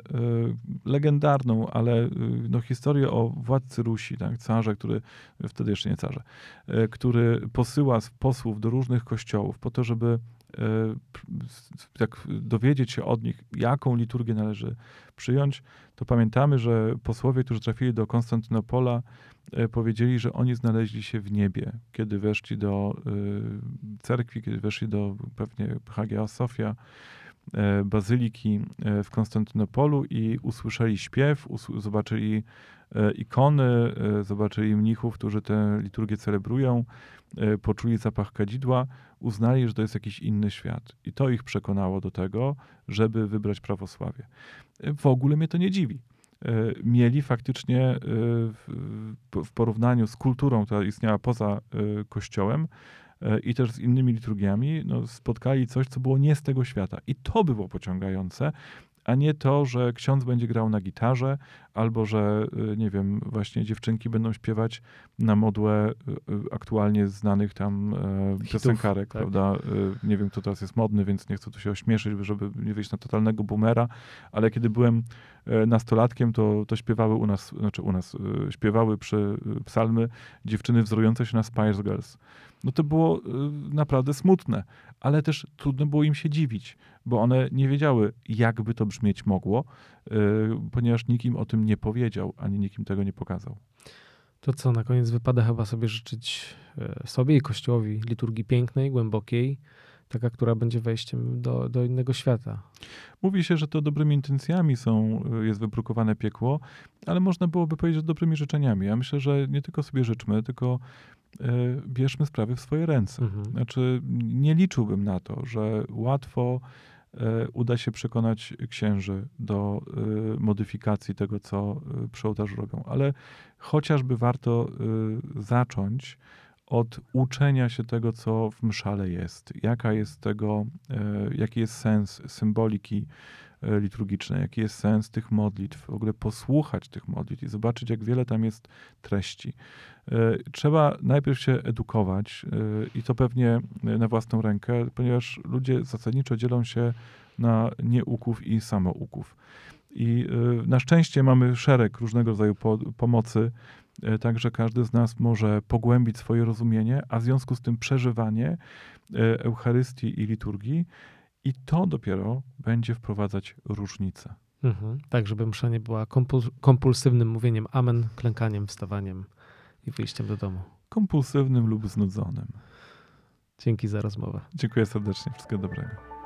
legendarną, ale e, no, historię o władcy Rusi, tak, carze, który, wtedy jeszcze nie carze, który posyła posłów do różnych kościołów po to, żeby tak dowiedzieć się od nich, jaką liturgię należy przyjąć, to pamiętamy, że posłowie, którzy trafili do Konstantynopola, e, powiedzieli, że oni znaleźli się w niebie, kiedy weszli do e, cerkwi, kiedy weszli do pewnie Hagia Sofia, bazyliki w Konstantynopolu i usłyszeli śpiew, zobaczyli ikony, zobaczyli mnichów, którzy tę liturgię celebrują, poczuli zapach kadzidła, uznali, że to jest jakiś inny świat. I to ich przekonało do tego, żeby wybrać prawosławie w ogóle mnie to nie dziwi. E, mieli faktycznie e, w porównaniu z kulturą, która istniała poza e, Kościołem i też z innymi liturgiami, no, spotkali coś, co było nie z tego świata. I to było pociągające, a nie to, że ksiądz będzie grał na gitarze, albo że, y, nie wiem, właśnie dziewczynki będą śpiewać na modłę y, y, aktualnie znanych tam Hitów, piosenkarek, tak. prawda? Nie wiem, kto teraz jest modny, więc nie chcę tu się ośmieszyć, żeby nie wyjść na totalnego boomera, ale kiedy byłem nastolatkiem, to, to śpiewały u nas, znaczy u nas, śpiewały przy psalmy dziewczyny wzorujące się na Spice Girls no to było y, naprawdę smutne, ale też trudno było im się dziwić, bo one nie wiedziały, jak by to brzmieć mogło, y, ponieważ nikt im o tym nie powiedział, ani nikt im tego nie pokazał. To co, na koniec wypada chyba sobie życzyć e, sobie i Kościołowi liturgii pięknej, głębokiej, taka, która będzie wejściem do, do innego świata. Mówi się, że to dobrymi intencjami są, y, jest wybrukowane piekło, ale można byłoby powiedzieć, że dobrymi życzeniami. Ja myślę, że nie tylko sobie życzmy, tylko E, bierzmy sprawy w swoje ręce. Mhm. Znaczy, nie liczyłbym na to, że łatwo e, uda się przekonać księży do modyfikacji tego, co przy ołtarzu robią, ale chociażby warto zacząć od uczenia się tego, co w mszale jest, jaka jest tego, jaki jest sens symboliki e, liturgiczne, jaki jest sens tych modlitw, w ogóle posłuchać tych modlitw i zobaczyć, jak wiele tam jest treści. E, trzeba najpierw się edukować i to pewnie na własną rękę, ponieważ ludzie zasadniczo dzielą się na nieuków i samouków. I na szczęście mamy szereg różnego rodzaju pomocy, także każdy z nas może pogłębić swoje rozumienie, a w związku z tym przeżywanie Eucharystii i liturgii i to dopiero będzie wprowadzać różnicę. Mhm. Tak, żeby msza nie była kompulsywnym mówieniem amen, klękaniem, wstawaniem i wyjściem do domu. Kompulsywnym lub znudzonym. Dzięki za rozmowę. Dziękuję serdecznie. Wszystkiego dobrego.